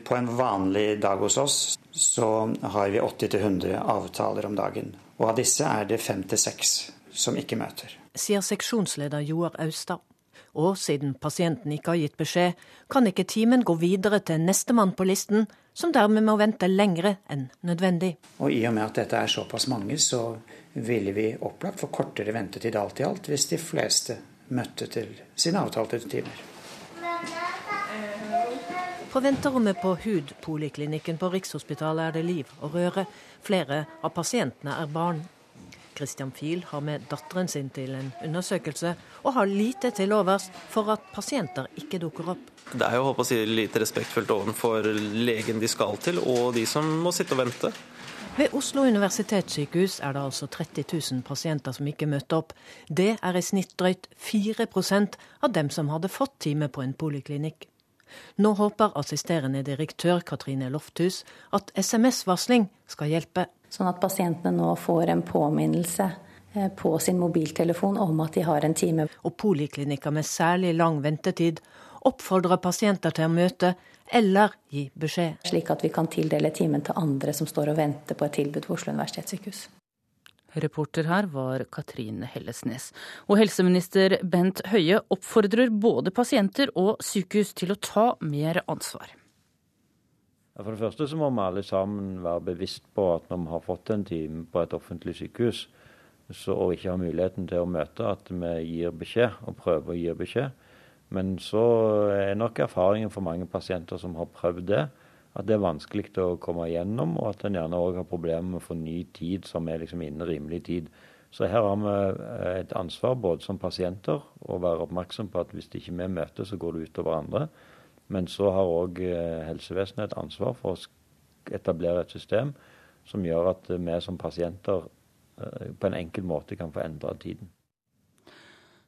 På en vanlig dag hos oss så har vi 80-100 avtaler om dagen. Og av disse er det fem til seks som ikke møter. Sier seksjonsleder Joar Austad. Og siden pasienten ikke har gitt beskjed, kan ikke timen gå videre til nestemann på listen, som dermed må vente lengre enn nødvendig. Og i og med at dette er såpass mange, så ville vi opplagt få kortere ventetid alt i alt, hvis de fleste møtte til sine avtalte timer. På venterommet på hudpoliklinikken på Rikshospitalet er det liv og røre. Flere av pasientene er barn. Christian Fiel har med datteren sin til en undersøkelse, og har lite til overs for at pasienter ikke dukker opp. Det er jo å si, litt respektfullt overfor legen de skal til, og de som må sitte og vente. Ved Oslo universitetssykehus er det altså 30 000 pasienter som ikke møter opp. Det er i snitt drøyt 4% av dem som hadde fått time på en poliklinikk. Nå håper assisterende direktør Katrine Lofthus at SMS-varsling skal hjelpe. Sånn at pasientene nå får en påminnelse eh, på sin mobiltelefon om at de har en time. Og poliklinikker med særlig lang ventetid oppfordrer pasienter til å møte eller gi beskjed. Slik at vi kan tildele timen til andre som står og venter på et tilbud ved Oslo universitetssykehus. Reporter her var Katrine Hellesnes. Og helseminister Bent Høie oppfordrer både pasienter og sykehus til å ta mer ansvar. For det første så må vi alle sammen være bevisst på at når vi har fått en time på et offentlig sykehus, så, og ikke har muligheten til å møte, at vi gir beskjed og prøver å gi beskjed. Men så er nok erfaringen for mange pasienter som har prøvd det, at det er vanskelig å komme igjennom, og at en gjerne òg har problemer med å få ny tid som er liksom innen rimelig tid. Så her har vi eh, et ansvar både som pasienter å være oppmerksom på at hvis ikke vi møter, så går det utover andre. Men så har òg eh, helsevesenet et ansvar for å etablere et system som gjør at vi som pasienter eh, på en enkel måte kan få endra tiden.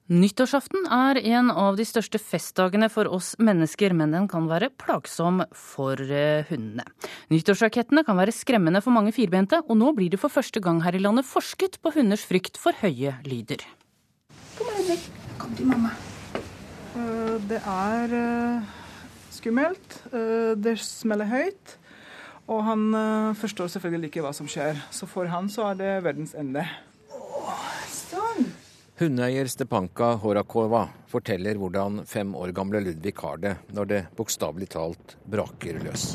Nyttårsaften er en av de største festdagene for oss mennesker, men den kan være plagsom for eh, hundene. Nyttårsrakettene kan være skremmende for mange firbente, og nå blir det for første gang her i landet forsket på hunders frykt for høye lyder. Kom, Ludvig. Kom til mamma. Eh, det er eh, skummelt. Det smeller høyt. Og han forstår selvfølgelig ikke hva som skjer. Så for han så er det verdens ende. sånn. Hundeeier Stepanka Horakova forteller hvordan fem år gamle Ludvig har det når det bokstavelig talt braker løs.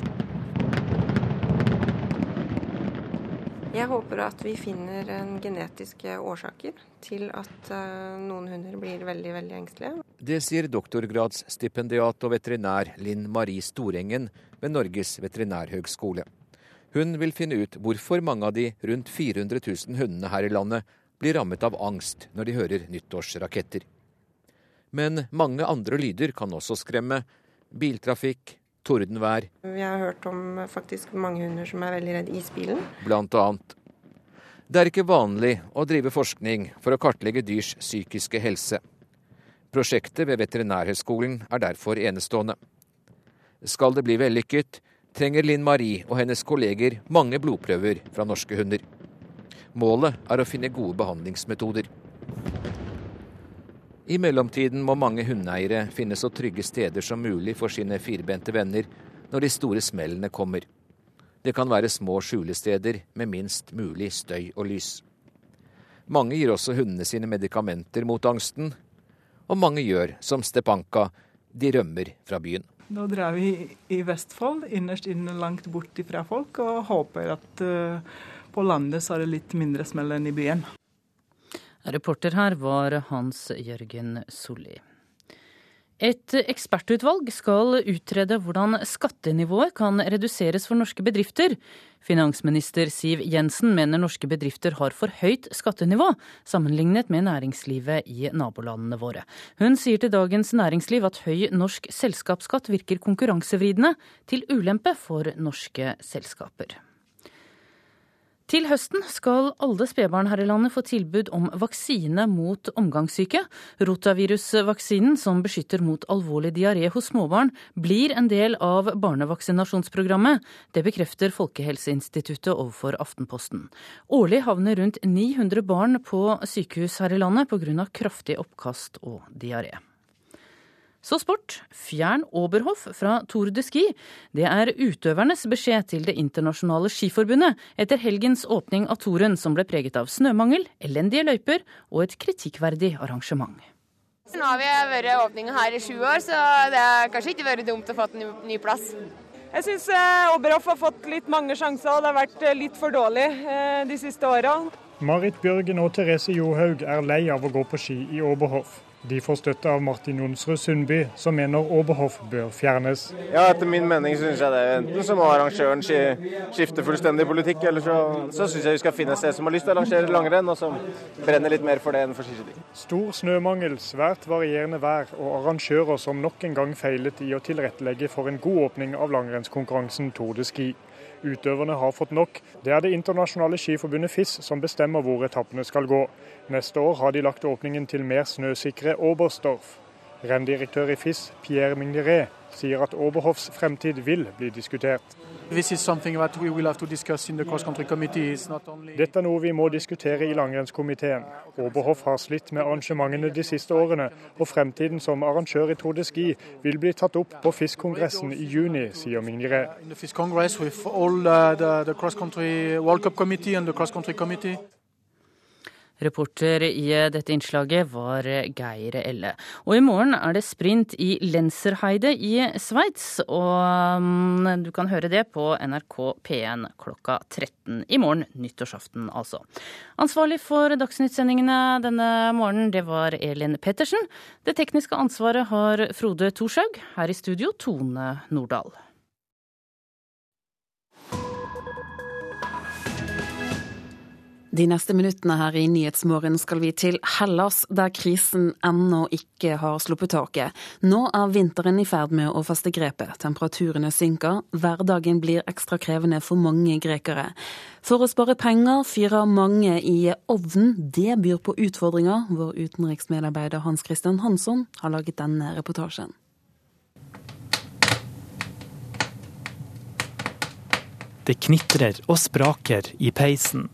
Jeg håper at vi finner genetiske årsaker til at eh, noen hunder blir veldig veldig engstelige. Det sier doktorgradsstipendiat og veterinær Linn Marie Storengen ved Norges veterinærhøgskole. Hun vil finne ut hvorfor mange av de rundt 400 000 hundene her i landet blir rammet av angst når de hører nyttårsraketter. Men mange andre lyder kan også skremme. Biltrafikk, tordenvær. Vi har hørt om faktisk mange hunder som er veldig redd isbilen. Blant annet. Det er ikke vanlig å drive forskning for å kartlegge dyrs psykiske helse. Prosjektet ved Veterinærhøgskolen er derfor enestående. Skal det bli vellykket, trenger Linn Marie og hennes kolleger mange blodprøver fra norske hunder. Målet er å finne gode behandlingsmetoder. I mellomtiden må mange hundeeiere finne så trygge steder som mulig for sine firbente venner når de store smellene kommer. Det kan være små skjulesteder med minst mulig støy og lys. Mange gir også hundene sine medikamenter mot angsten, og mange gjør som Stepanka, de rømmer fra byen. Nå drar vi i Vestfold, innerst inne langt bort fra folk, og håper at uh, på landet så er det litt mindre smell enn i byen. Reporter her var Hans Jørgen Solli. Et ekspertutvalg skal utrede hvordan skattenivået kan reduseres for norske bedrifter. Finansminister Siv Jensen mener norske bedrifter har for høyt skattenivå sammenlignet med næringslivet i nabolandene våre. Hun sier til Dagens Næringsliv at høy norsk selskapsskatt virker konkurransevridende, til ulempe for norske selskaper. Til høsten skal alle spedbarn her i landet få tilbud om vaksine mot omgangssyke. Rotavirusvaksinen, som beskytter mot alvorlig diaré hos småbarn, blir en del av barnevaksinasjonsprogrammet. Det bekrefter Folkehelseinstituttet overfor Aftenposten. Årlig havner rundt 900 barn på sykehus her i landet pga. kraftig oppkast og diaré. Så sport. Fjern Oberhof fra Tour de Ski. Det er utøvernes beskjed til Det internasjonale skiforbundet etter helgens åpning av touren, som ble preget av snømangel, elendige løyper og et kritikkverdig arrangement. Nå har vi vært åpninga her i sju år, så det har kanskje ikke vært dumt å få en ny plass. Jeg syns eh, Oberhof har fått litt mange sjanser, og det har vært eh, litt for dårlig eh, de siste åra. Marit Bjørgen og Therese Johaug er lei av å gå på ski i Oberhof. De får støtte av Martin Jonsrud Sundby, som mener Oberhof bør fjernes. Ja, Etter min mening synes jeg det. Enten så må arrangøren skifte fullstendig politikk, eller så, så syns jeg vi skal finne et sted som har lyst til å arrangere langrenn, og som brenner litt mer for det enn for skiskyting. Stor snømangel, svært varierende vær og arrangører som nok en gang feilet i å tilrettelegge for en god åpning av langrennskonkurransen Tour de Ski. Utøverne har fått nok. Det er det internasjonale skiforbundet FIS som bestemmer hvor etappene skal gå. Neste år har de lagt åpningen til mer snøsikre Oberstdorf. Renndirektør i FIS, Pierre Mingeret, sier at Oberhofs fremtid vil bli diskutert. Dette er noe vi må diskutere i langrennskomiteen. Oberhof har slitt med arrangementene de siste årene, og fremtiden som arrangør i Tour de Ski vil bli tatt opp på FIS-kongressen i juni, sier Mingeret. Reporter i dette innslaget var Geir Elle. Og i morgen er det sprint i Lenzerheide i Sveits. Og mm, du kan høre det på NRK P1 klokka 13 i morgen, nyttårsaften altså. Ansvarlig for Dagsnytt-sendingene denne morgenen, det var Elin Pettersen. Det tekniske ansvaret har Frode Thorshaug. Her i studio, Tone Nordahl. De neste minuttene her i Nyhetsmorgen skal vi til Hellas, der krisen ennå ikke har sluppet taket. Nå er vinteren i ferd med å feste grepet. Temperaturene synker. Hverdagen blir ekstra krevende for mange grekere. For å spare penger fyrer mange i ovnen. Det byr på utfordringer. Vår utenriksmedarbeider Hans Christian Hansson har laget denne reportasjen. Det knitrer og spraker i peisen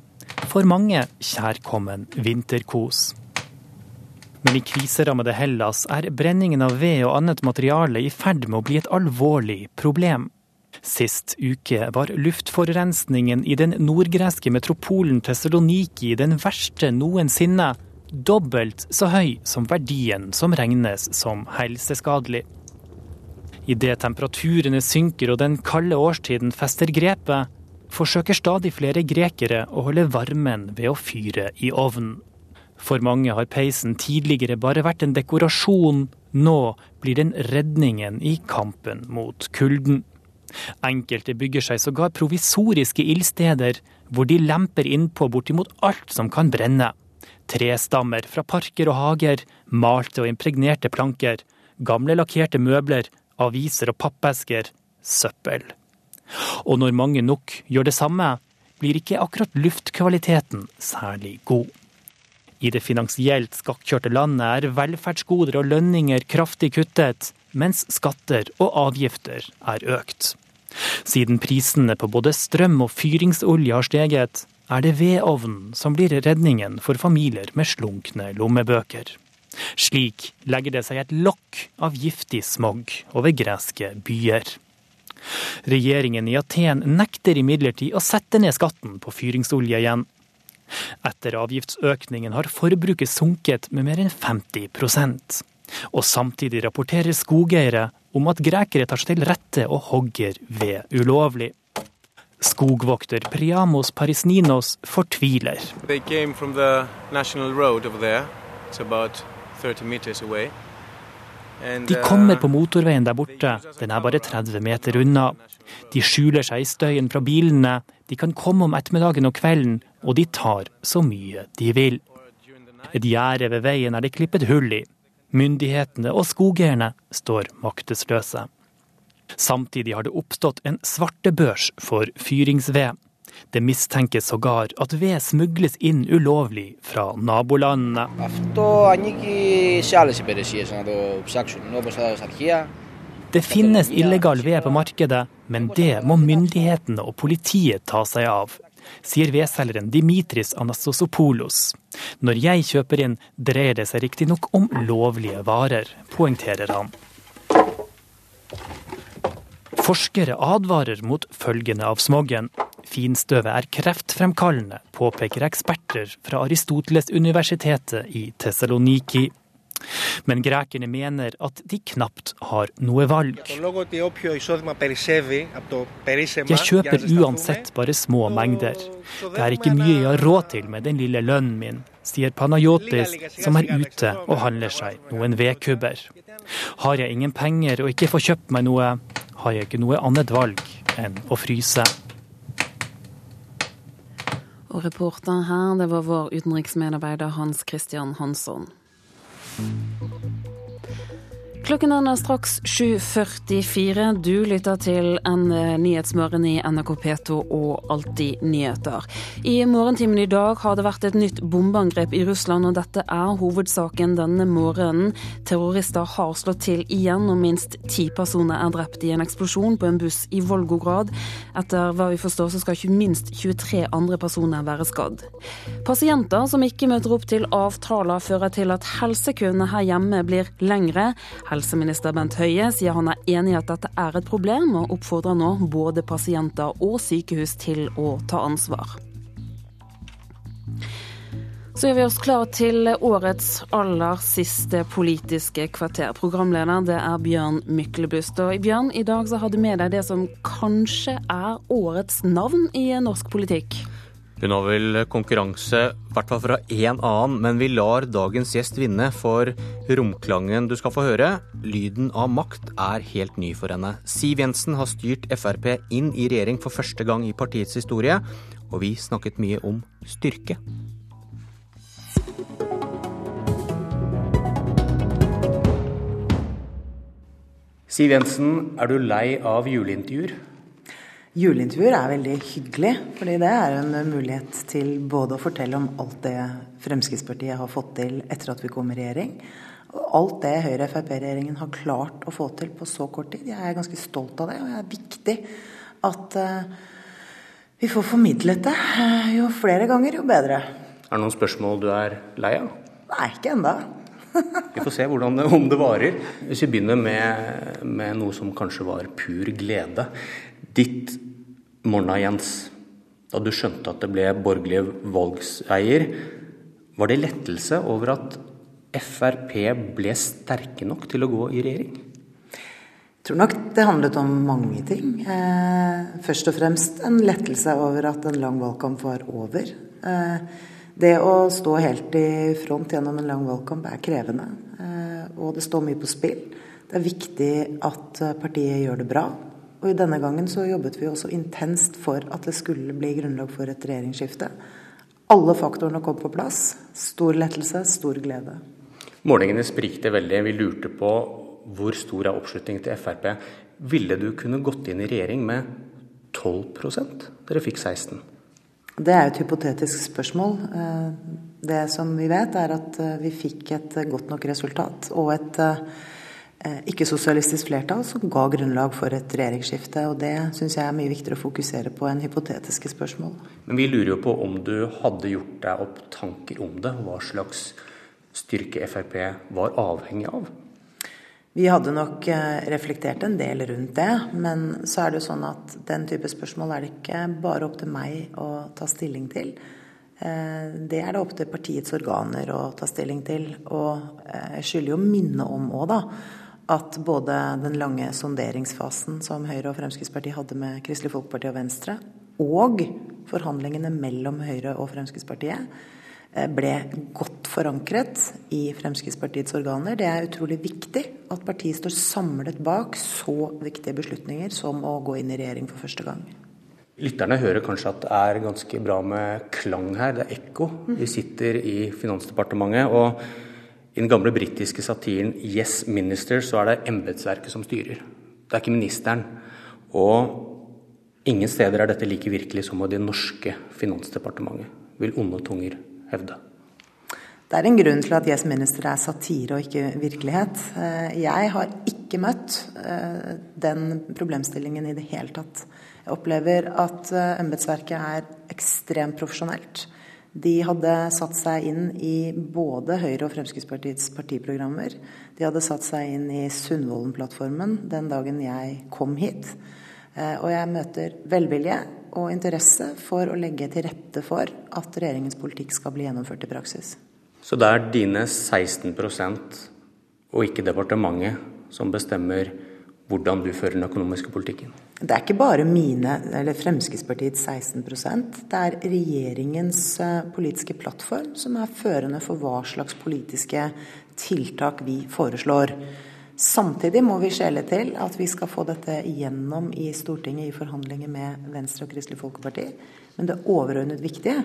for mange kjærkommen vinterkos. Men i kriserammede Hellas er brenningen av ved og annet materiale i ferd med å bli et alvorlig problem. Sist uke var luftforurensningen i den nordgreske metropolen Tessaloniki den verste noensinne. Dobbelt så høy som verdien som regnes som helseskadelig. Idet temperaturene synker og den kalde årstiden fester grepet, forsøker stadig flere grekere å holde varmen ved å fyre i ovnen. For mange har peisen tidligere bare vært en dekorasjon, nå blir den redningen i kampen mot kulden. Enkelte bygger seg sågar provisoriske ildsteder, hvor de lemper innpå bortimot alt som kan brenne. Trestammer fra parker og hager, malte og impregnerte planker, gamle lakkerte møbler, aviser og pappesker, søppel. Og når mange nok gjør det samme, blir ikke akkurat luftkvaliteten særlig god. I det finansielt skakkjørte landet er velferdsgoder og lønninger kraftig kuttet, mens skatter og avgifter er økt. Siden prisene på både strøm og fyringsolje har steget, er det vedovnen som blir redningen for familier med slunkne lommebøker. Slik legger det seg et lokk av giftig smog over greske byer. Regjeringen i Aten nekter imidlertid å sette ned skatten på fyringsolje igjen. Etter avgiftsøkningen har forbruket sunket med mer enn 50% Og samtidig rapporterer skogeiere om at grekere tar seg til rette og hogger ved ulovlig. Skogvokter Priamos Parisninos fortviler. They came from the national road over there. It's about 30 meters away. De kommer på motorveien der borte, den er bare 30 meter unna. De skjuler seg i støyen fra bilene, de kan komme om ettermiddagen og kvelden, og de tar så mye de vil. Et gjerde ved veien er det klippet hull i. Myndighetene og skogeierne står maktesløse. Samtidig har det oppstått en svartebørs for fyringsved. Det mistenkes sågar at ved smugles inn ulovlig fra nabolandene. Det finnes illegal ved på markedet, men det må myndighetene og politiet ta seg av, sier vedselgeren Dimitris Anastosopoulos. Når jeg kjøper inn, dreier det seg riktignok om lovlige varer, poengterer han. Forskere advarer mot følgene av smoggen. Finstøvet er kreftfremkallende, påpeker eksperter fra Aristoteles-universitetet i Tessaloniki. Men grekerne mener at de knapt har noe valg. Jeg kjøper uansett bare små mengder. Det er ikke mye jeg har råd til med den lille lønnen min, sier Panayotis, som er ute og handler seg noen vedkubber. Har jeg ingen penger og ikke får kjøpt meg noe, har jeg ikke noe annet valg enn å fryse. Og reporter her, det var vår utenriksmedarbeider Hans Christian Hansson. Klokken er straks 7.44. Du lytter til en eh, Nyhetsmorgen i NRK P2 og Alltid nyheter. I morgentimen i dag har det vært et nytt bombeangrep i Russland, og dette er hovedsaken denne morgenen. Terrorister har slått til igjen, og minst ti personer er drept i en eksplosjon på en buss i Volgograd. Etter hva vi forstår, så skal ikke minst 23 andre personer være skadd. Pasienter som ikke møter opp til avtaler, fører til at helsekøene her hjemme blir lengre. Helseminister Bent Høie sier han er enig i at dette er et problem, og oppfordrer nå både pasienter og sykehus til å ta ansvar. Så gjør vi oss klar til årets aller siste politiske kvarter. Programleder det er Bjørn Myklebust. Og Bjørn, i dag så har du med deg det som kanskje er årets navn i norsk politikk? Hun har vel konkurranse, i hvert fall fra én annen, men vi lar dagens gjest vinne, for romklangen du skal få høre, lyden av makt, er helt ny for henne. Siv Jensen har styrt Frp inn i regjering for første gang i partiets historie, og vi snakket mye om styrke. Siv Jensen, er du lei av juleintervjuer? Juleintervjuer er veldig hyggelig, fordi det er en mulighet til både å fortelle om alt det Fremskrittspartiet har fått til etter at vi kom i regjering, og alt det Høyre-Frp-regjeringen har klart å få til på så kort tid. Jeg er ganske stolt av det, og det er viktig at uh, vi får formidlet det. Uh, jo flere ganger, jo bedre. Er det noen spørsmål du er lei av? Nei, ikke enda. vi får se hvordan, om det varer. Hvis vi begynner med, med noe som kanskje var pur glede. Ditt morna, Jens, da du skjønte at det ble borgerlige valgseier, var det lettelse over at Frp ble sterke nok til å gå i regjering? Jeg tror nok det handlet om mange ting. Eh, først og fremst en lettelse over at en lang valgkamp var over. Eh, det å stå helt i front gjennom en lang valgkamp er krevende, eh, og det står mye på spill. Det er viktig at partiet gjør det bra. Og i denne gangen så jobbet vi også intenst for at det skulle bli grunnlag for et regjeringsskifte. Alle faktorene kom på plass. Stor lettelse, stor glede. Målingene sprikte veldig. Vi lurte på hvor stor er oppslutningen til Frp. Ville du kunne gått inn i regjering med 12% Dere fikk 16 Det er et hypotetisk spørsmål. Eh, det som vi vet, er at eh, vi fikk et godt nok resultat og et eh, ikke-sosialistisk flertall som ga grunnlag for et regjeringsskifte. og Det syns jeg er mye viktigere å fokusere på enn hypotetiske spørsmål. Men vi lurer jo på om du hadde gjort deg opp tanker om det. Hva slags styrke Frp var avhengig av? Vi hadde nok eh, reflektert en del rundt det, men så er det jo sånn at den type spørsmål er det ikke bare opp til meg å ta stilling til. Eh, det er det opp til partiets organer å ta stilling til. Og jeg skylder jo minne om òg, da, at både den lange sonderingsfasen som Høyre og Fremskrittspartiet hadde med Kristelig Folkeparti og Venstre, og forhandlingene mellom Høyre og Fremskrittspartiet eh, ble godt forankret i Fremskrittspartiets organer. Det er utrolig viktig at partiet står samlet bak så viktige beslutninger som å gå inn i regjering for første gang. Lytterne hører kanskje at det er ganske bra med klang her, det er ekko. Vi sitter i Finansdepartementet. og i den gamle britiske satiren 'Yes, Minister' så er det embetsverket som styrer. Det er ikke ministeren. Og Ingen steder er dette like virkelig som av det norske finansdepartementet, vil onde tunger hevde. Det er en grunn til at Yes Minister er satire og ikke virkelighet. Eh, jeg har ikke møtt eh, den problemstillingen i det hele tatt. Jeg opplever at eh, embetsverket er ekstremt profesjonelt. De hadde satt seg inn i både Høyre og Fremskrittspartiets partiprogrammer. De hadde satt seg inn i Sundvolden-plattformen den dagen jeg kom hit. Og jeg møter velvilje og interesse for å legge til rette for at regjeringens politikk skal bli gjennomført i praksis. Så det er dine 16% og ikke departementet som bestemmer hvordan du fører den økonomiske politikken? Det er ikke bare mine, eller Fremskrittspartiets 16 Det er regjeringens eh, politiske plattform som er førende for hva slags politiske tiltak vi foreslår. Samtidig må vi skjele til at vi skal få dette gjennom i Stortinget i forhandlinger med Venstre og Kristelig Folkeparti. Men det overordnet viktige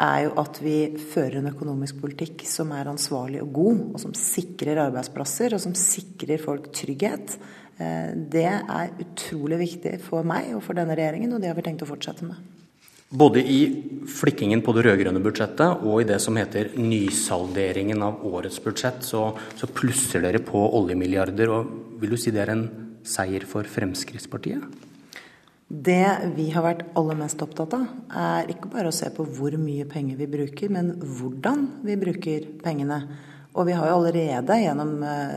er jo at vi fører en økonomisk politikk som er ansvarlig og god, og som sikrer arbeidsplasser, og som sikrer folk trygghet. Eh, det er utrolig viktig for meg og for denne regjeringen, og det har vi tenkt å fortsette med. Både i flikkingen på det rød-grønne budsjettet og i det som heter nysalderingen av årets budsjett, så, så plusser dere på oljemilliarder. og Vil du si det er en seier for Fremskrittspartiet? Det vi har vært aller mest opptatt av, er ikke bare å se på hvor mye penger vi bruker, men hvordan vi bruker pengene. Og vi har jo allerede gjennom eh,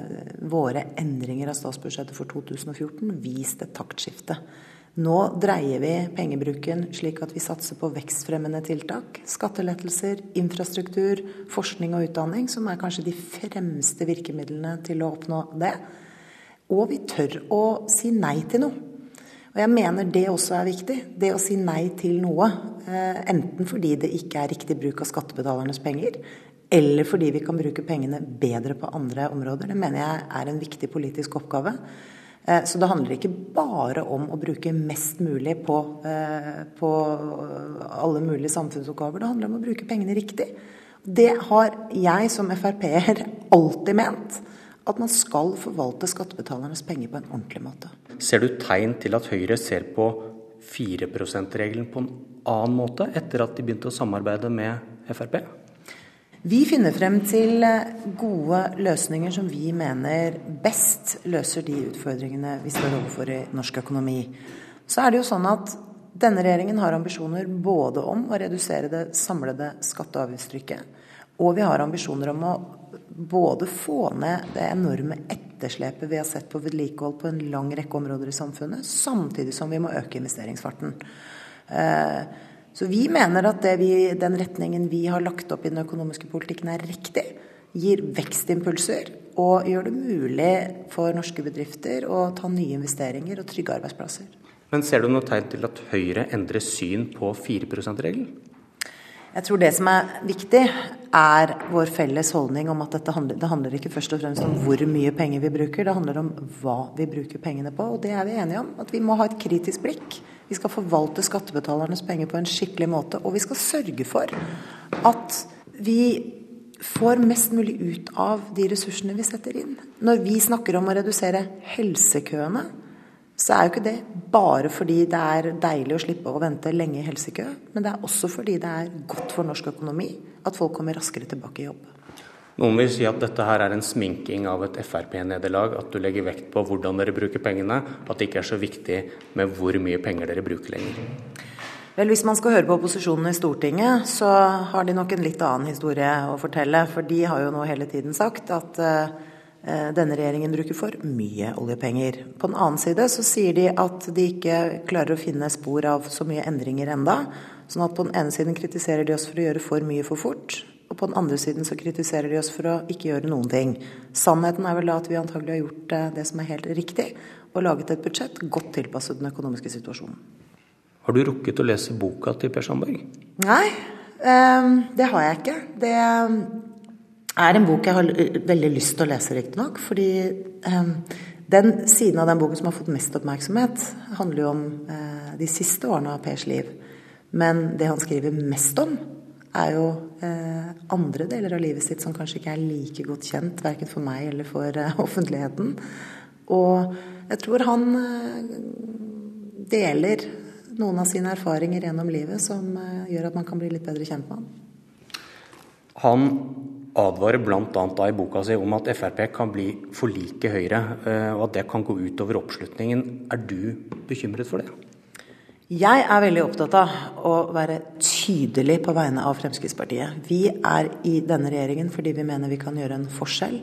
våre endringer av statsbudsjettet for 2014 vist et taktskifte. Nå dreier vi pengebruken slik at vi satser på vekstfremmende tiltak. Skattelettelser, infrastruktur, forskning og utdanning, som er kanskje de fremste virkemidlene til å oppnå det. Og vi tør å si nei til noe. Og jeg mener det også er viktig. Det å si nei til noe. Eh, enten fordi det ikke er riktig bruk av skattebetalernes penger, eller fordi vi kan bruke pengene bedre på andre områder. Det mener jeg er en viktig politisk oppgave. Eh, så det handler ikke bare om å bruke mest mulig på, eh, på alle mulige samfunnsoppgaver. Det handler om å bruke pengene riktig. Det har jeg som Frp-er alltid ment at man skal forvalte skattebetalernes penger på en ordentlig måte. Ser du tegn til at Høyre ser på 4 %-regelen på en annen måte etter at de begynte å samarbeide med Frp? Vi finner frem til gode løsninger som vi mener best løser de utfordringene vi står overfor i norsk økonomi. Så er det jo sånn at denne regjeringen har ambisjoner både om å redusere det samlede skatte- og avgiftstrykket, og vi har ambisjoner om å både få ned det enorme etterslepet vi har sett på vedlikehold på en lang rekke områder i samfunnet, samtidig som vi må øke investeringsfarten. Eh, så vi mener at vi, den retningen vi har lagt opp i den økonomiske politikken er riktig. Gir vekstimpulser og gjør det mulig for norske bedrifter å ta nye investeringer og trygge arbeidsplasser. Men ser du noe tegn til at Høyre endrer syn på 4 %-regelen? Jeg tror det som er viktig, er vår felles holdning om at dette handler, det handler ikke først og fremst om hvor mye penger vi bruker, det handler om hva vi bruker pengene på. Og det er vi enige om. At vi må ha et kritisk blikk. Vi skal forvalte skattebetalernes penger på en skikkelig måte. Og vi skal sørge for at vi får mest mulig ut av de ressursene vi setter inn. Når vi snakker om å redusere helsekøene, så er jo ikke det bare fordi det er deilig å slippe å vente lenge i helsekø, men det er også fordi det er godt for norsk økonomi at folk kommer raskere tilbake i jobb. Noen vil si at dette her er en sminking av et Frp-nederlag, at du legger vekt på hvordan dere bruker pengene, at det ikke er så viktig med hvor mye penger dere bruker lenger. Vel, Hvis man skal høre på opposisjonen i Stortinget, så har de nok en litt annen historie å fortelle. For de har jo nå hele tiden sagt at Eh, denne regjeringen bruker for mye oljepenger. På den annen side så sier de at de ikke klarer å finne spor av så mye endringer enda. Sånn at på den ene siden kritiserer de oss for å gjøre for mye for fort. Og på den andre siden så kritiserer de oss for å ikke gjøre noen ting. Sannheten er vel da at vi antagelig har gjort eh, det som er helt riktig, og laget et budsjett godt tilpasset den økonomiske situasjonen. Har du rukket å lese boka til Per Sandberg? Nei, eh, det har jeg ikke. Det er en bok jeg har veldig lyst til å lese, riktignok. Fordi eh, den siden av den boken som har fått mest oppmerksomhet, handler jo om eh, de siste årene av Pers liv. Men det han skriver mest om, er jo eh, andre deler av livet sitt som kanskje ikke er like godt kjent, verken for meg eller for eh, offentligheten. Og jeg tror han eh, deler noen av sine erfaringer gjennom livet som eh, gjør at man kan bli litt bedre kjent med han. Han advarer bl.a. i boka si om at Frp kan bli for like Høyre, eh, og at det kan gå utover oppslutningen. Er du bekymret for det? Jeg er veldig opptatt av å være tydelig på vegne av Fremskrittspartiet. Vi er i denne regjeringen fordi vi mener vi kan gjøre en forskjell.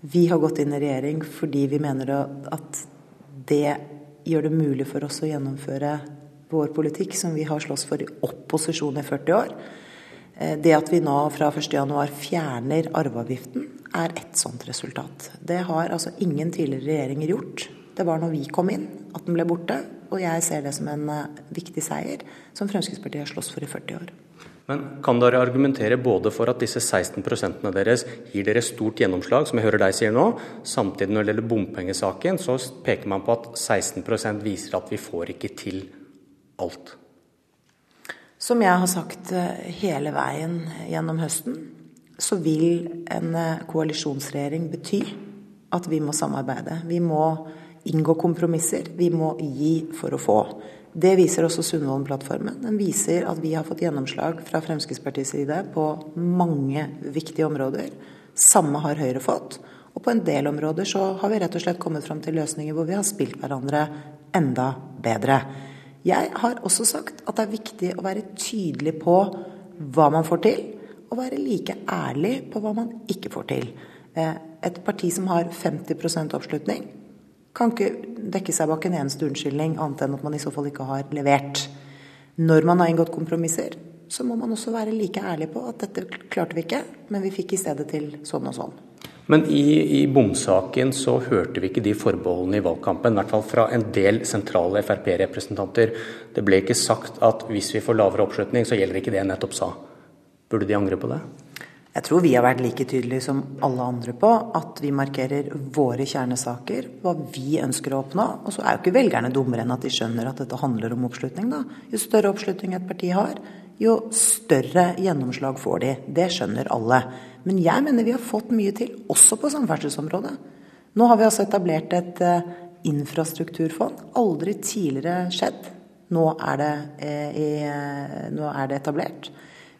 Vi har gått inn i regjering fordi vi mener at det gjør det mulig for oss å gjennomføre vår politikk, som vi har slåss for i opposisjon i 40 år. Eh, det at vi nå fra 1.1 fjerner arveavgiften, er ett sånt resultat. Det har altså ingen tidligere regjeringer gjort. Det var når vi kom inn at den ble borte. Og jeg ser det som en eh, viktig seier som Fremskrittspartiet har slåss for i 40 år. Men kan dere argumentere både for at disse 16% deres gir dere stort gjennomslag, som jeg hører deg sier nå, samtidig når det gjelder bompengesaken, så peker man på at 16% viser at vi får ikke til alt? Som jeg har sagt eh, hele veien gjennom høsten, så vil en eh, koalisjonsregjering bety at vi må samarbeide. Vi må inngå kompromisser. Vi må gi for å få. Det viser også Sundvolden-plattformen. Den viser at vi har fått gjennomslag fra Fremskrittspartiets side på mange viktige områder. Samme har Høyre fått. Og på en del områder så har vi rett og slett kommet fram til løsninger hvor vi har spilt hverandre enda bedre. Jeg har også sagt at det er viktig å være tydelig på hva man får til, og være like ærlig på hva man ikke får til. Eh, et parti som har 50% oppslutning, kan ikke dekke seg bak en eneste unnskyldning, annet enn at man i så fall ikke har levert. Når man har inngått kompromisser, så må man også være like ærlig på at dette klarte vi ikke, men vi fikk i stedet til sånn og sånn. Men i, i bomsaken så hørte vi ikke de forbeholdene i valgkampen, i hvert fall fra en del sentrale Frp-representanter. Det ble ikke sagt at hvis vi får lavere oppslutning, så gjelder ikke det jeg nettopp sa. Burde de angre på det? Jeg tror vi har vært like tydelige som alle andre på at vi markerer våre kjernesaker, hva vi ønsker å oppnå. Og så er jo ikke velgerne dummere enn at de skjønner at dette handler om oppslutning, da. Jo større oppslutning et parti har, jo større gjennomslag får de. Det skjønner alle. Men jeg mener vi har fått mye til, også på samferdselsområdet. Nå har vi altså etablert et eh, infrastrukturfond. Aldri tidligere skjedd. Nå er det, eh, eh, nå er det etablert.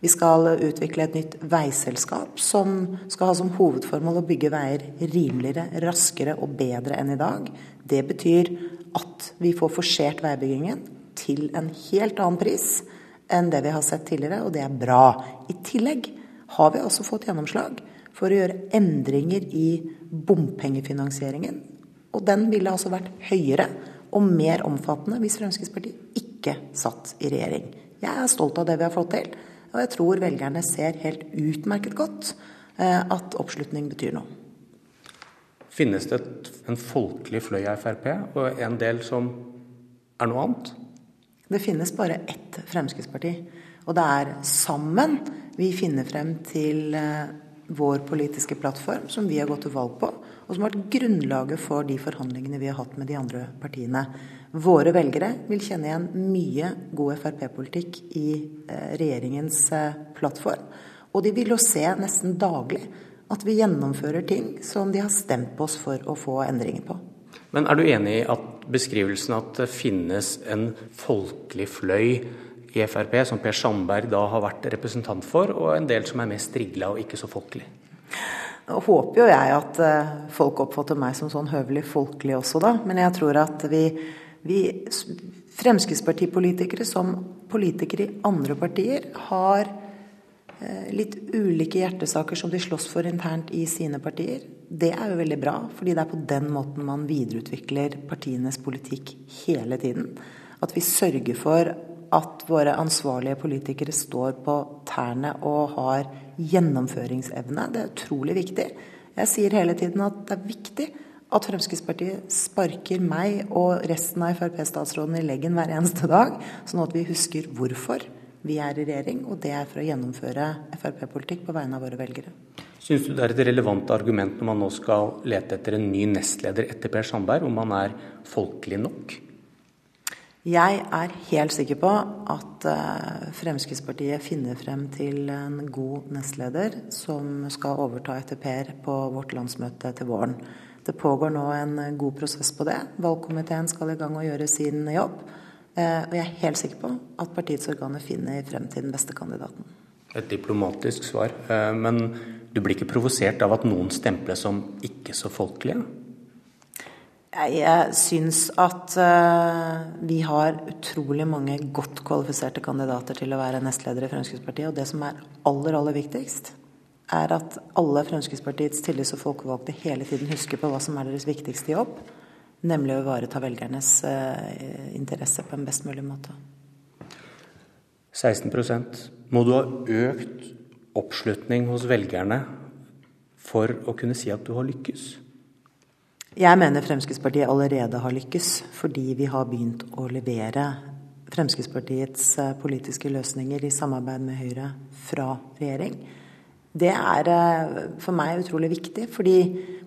Vi skal utvikle et nytt veiselskap som skal ha som hovedformål å bygge veier rimeligere, raskere og bedre enn i dag. Det betyr at vi får forsert veibyggingen til en helt annen pris enn det vi har sett tidligere, og det er bra. I tillegg har vi også fått gjennomslag for å gjøre endringer i bompengefinansieringen. Og den ville altså vært høyere og mer omfattende hvis Fremskrittspartiet ikke satt i regjering. Jeg er stolt av det vi har fått til. Og jeg tror velgerne ser helt utmerket godt eh, at oppslutning betyr noe. Finnes det en folkelig fløy av Frp, og en del som er noe annet? Det finnes bare ett Fremskrittsparti. Og det er sammen vi finner frem til eh, vår politiske plattform, som vi har gått til valg på, og som har vært grunnlaget for de forhandlingene vi har hatt med de andre partiene. Våre velgere vil kjenne igjen mye god Frp-politikk i eh, regjeringens eh, plattform. Og de vil jo se nesten daglig at vi gjennomfører ting som de har stemt på oss for å få endringer på. Men er du enig i at beskrivelsen at det finnes en folkelig fløy i Frp, som Per Sandberg da har vært representant for, og en del som er mer strigla og ikke så folkelig? Nå håper jo jeg at eh, folk oppfatter meg som sånn høvelig folkelig også, da. Men jeg tror at vi vi Fremskrittspartipolitikere som politikere i andre partier har eh, litt ulike hjertesaker som de slåss for internt i sine partier. Det er jo veldig bra, fordi det er på den måten man videreutvikler partienes politikk hele tiden. At vi sørger for at våre ansvarlige politikere står på tærne og har gjennomføringsevne. Det er utrolig viktig. Jeg sier hele tiden at det er viktig at Fremskrittspartiet sparker meg og resten av Frp-statsrådene i leggen hver eneste dag, sånn at vi husker hvorfor vi er i regjering, og det er for å gjennomføre Frp-politikk på vegne av våre velgere. Syns du det er et relevant argument når man nå skal lete etter en ny nestleder etter Per Sandberg, om han er folkelig nok? Jeg er helt sikker på at eh, Fremskrittspartiet finner frem til en god nestleder som skal overta etter Per på vårt landsmøte til våren. Det pågår nå en god prosess på det. Valgkomiteen skal i gang og gjøre sin jobb. Eh, og jeg er helt sikker på at partiets organer finner frem til den beste kandidaten. Et diplomatisk svar. Eh, men du blir ikke provosert av at noen stemples som ikke så folkelige? Jeg syns at vi har utrolig mange godt kvalifiserte kandidater til å være nestleder i Fremskrittspartiet. Og det som er aller, aller viktigst, er at alle Fremskrittspartiets tillits- og folkevalgte hele tiden husker på hva som er deres viktigste jobb, nemlig å ivareta velgernes eh, interesse på en best mulig måte. 16% Må du ha økt oppslutning hos velgerne for å kunne si at du har lykkes? Jeg mener Fremskrittspartiet allerede har lykkes, fordi vi har begynt å levere Fremskrittspartiets eh, politiske løsninger i samarbeid med Høyre fra regjering. Det er eh, for meg utrolig viktig, fordi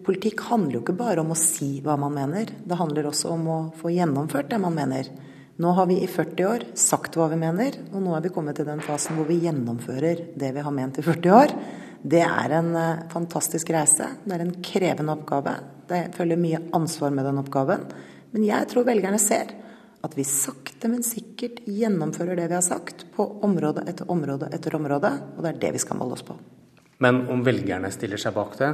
politikk handler jo ikke bare om å si hva man mener. Det handler også om å få gjennomført det man mener. Nå har vi i 40 år sagt hva vi mener, og nå er vi kommet til den fasen hvor vi gjennomfører det vi har ment i 40 år. Det er en eh, fantastisk reise. Det er en krevende oppgave. Det følger mye ansvar med den oppgaven. Men jeg tror velgerne ser at vi sakte, men sikkert gjennomfører det vi har sagt, på område etter område etter område. Og det er det vi skal måle oss på. Men om velgerne stiller seg bak det,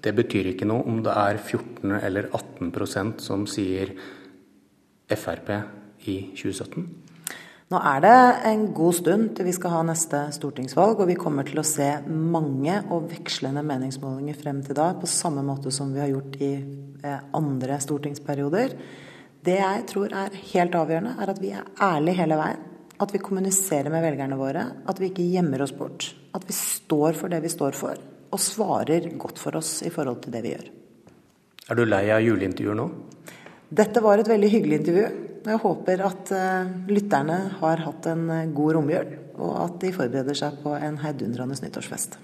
det betyr ikke noe om det er 14 eller 18% som sier Frp i 2017? Nå er det en god stund til vi skal ha neste stortingsvalg, og vi kommer til å se mange og vekslende meningsmålinger frem til da, på samme måte som vi har gjort i eh, andre stortingsperioder. Det jeg tror er helt avgjørende, er at vi er ærlige hele veien. At vi kommuniserer med velgerne våre. At vi ikke gjemmer oss bort. At vi står for det vi står for, og svarer godt for oss i forhold til det vi gjør. Er du lei av juleintervjuer nå? Dette var et veldig hyggelig intervju. Jeg håper at uh, lytterne har hatt en uh, god romjul, og at de forbereder seg på en heidundrende nyttårsfest.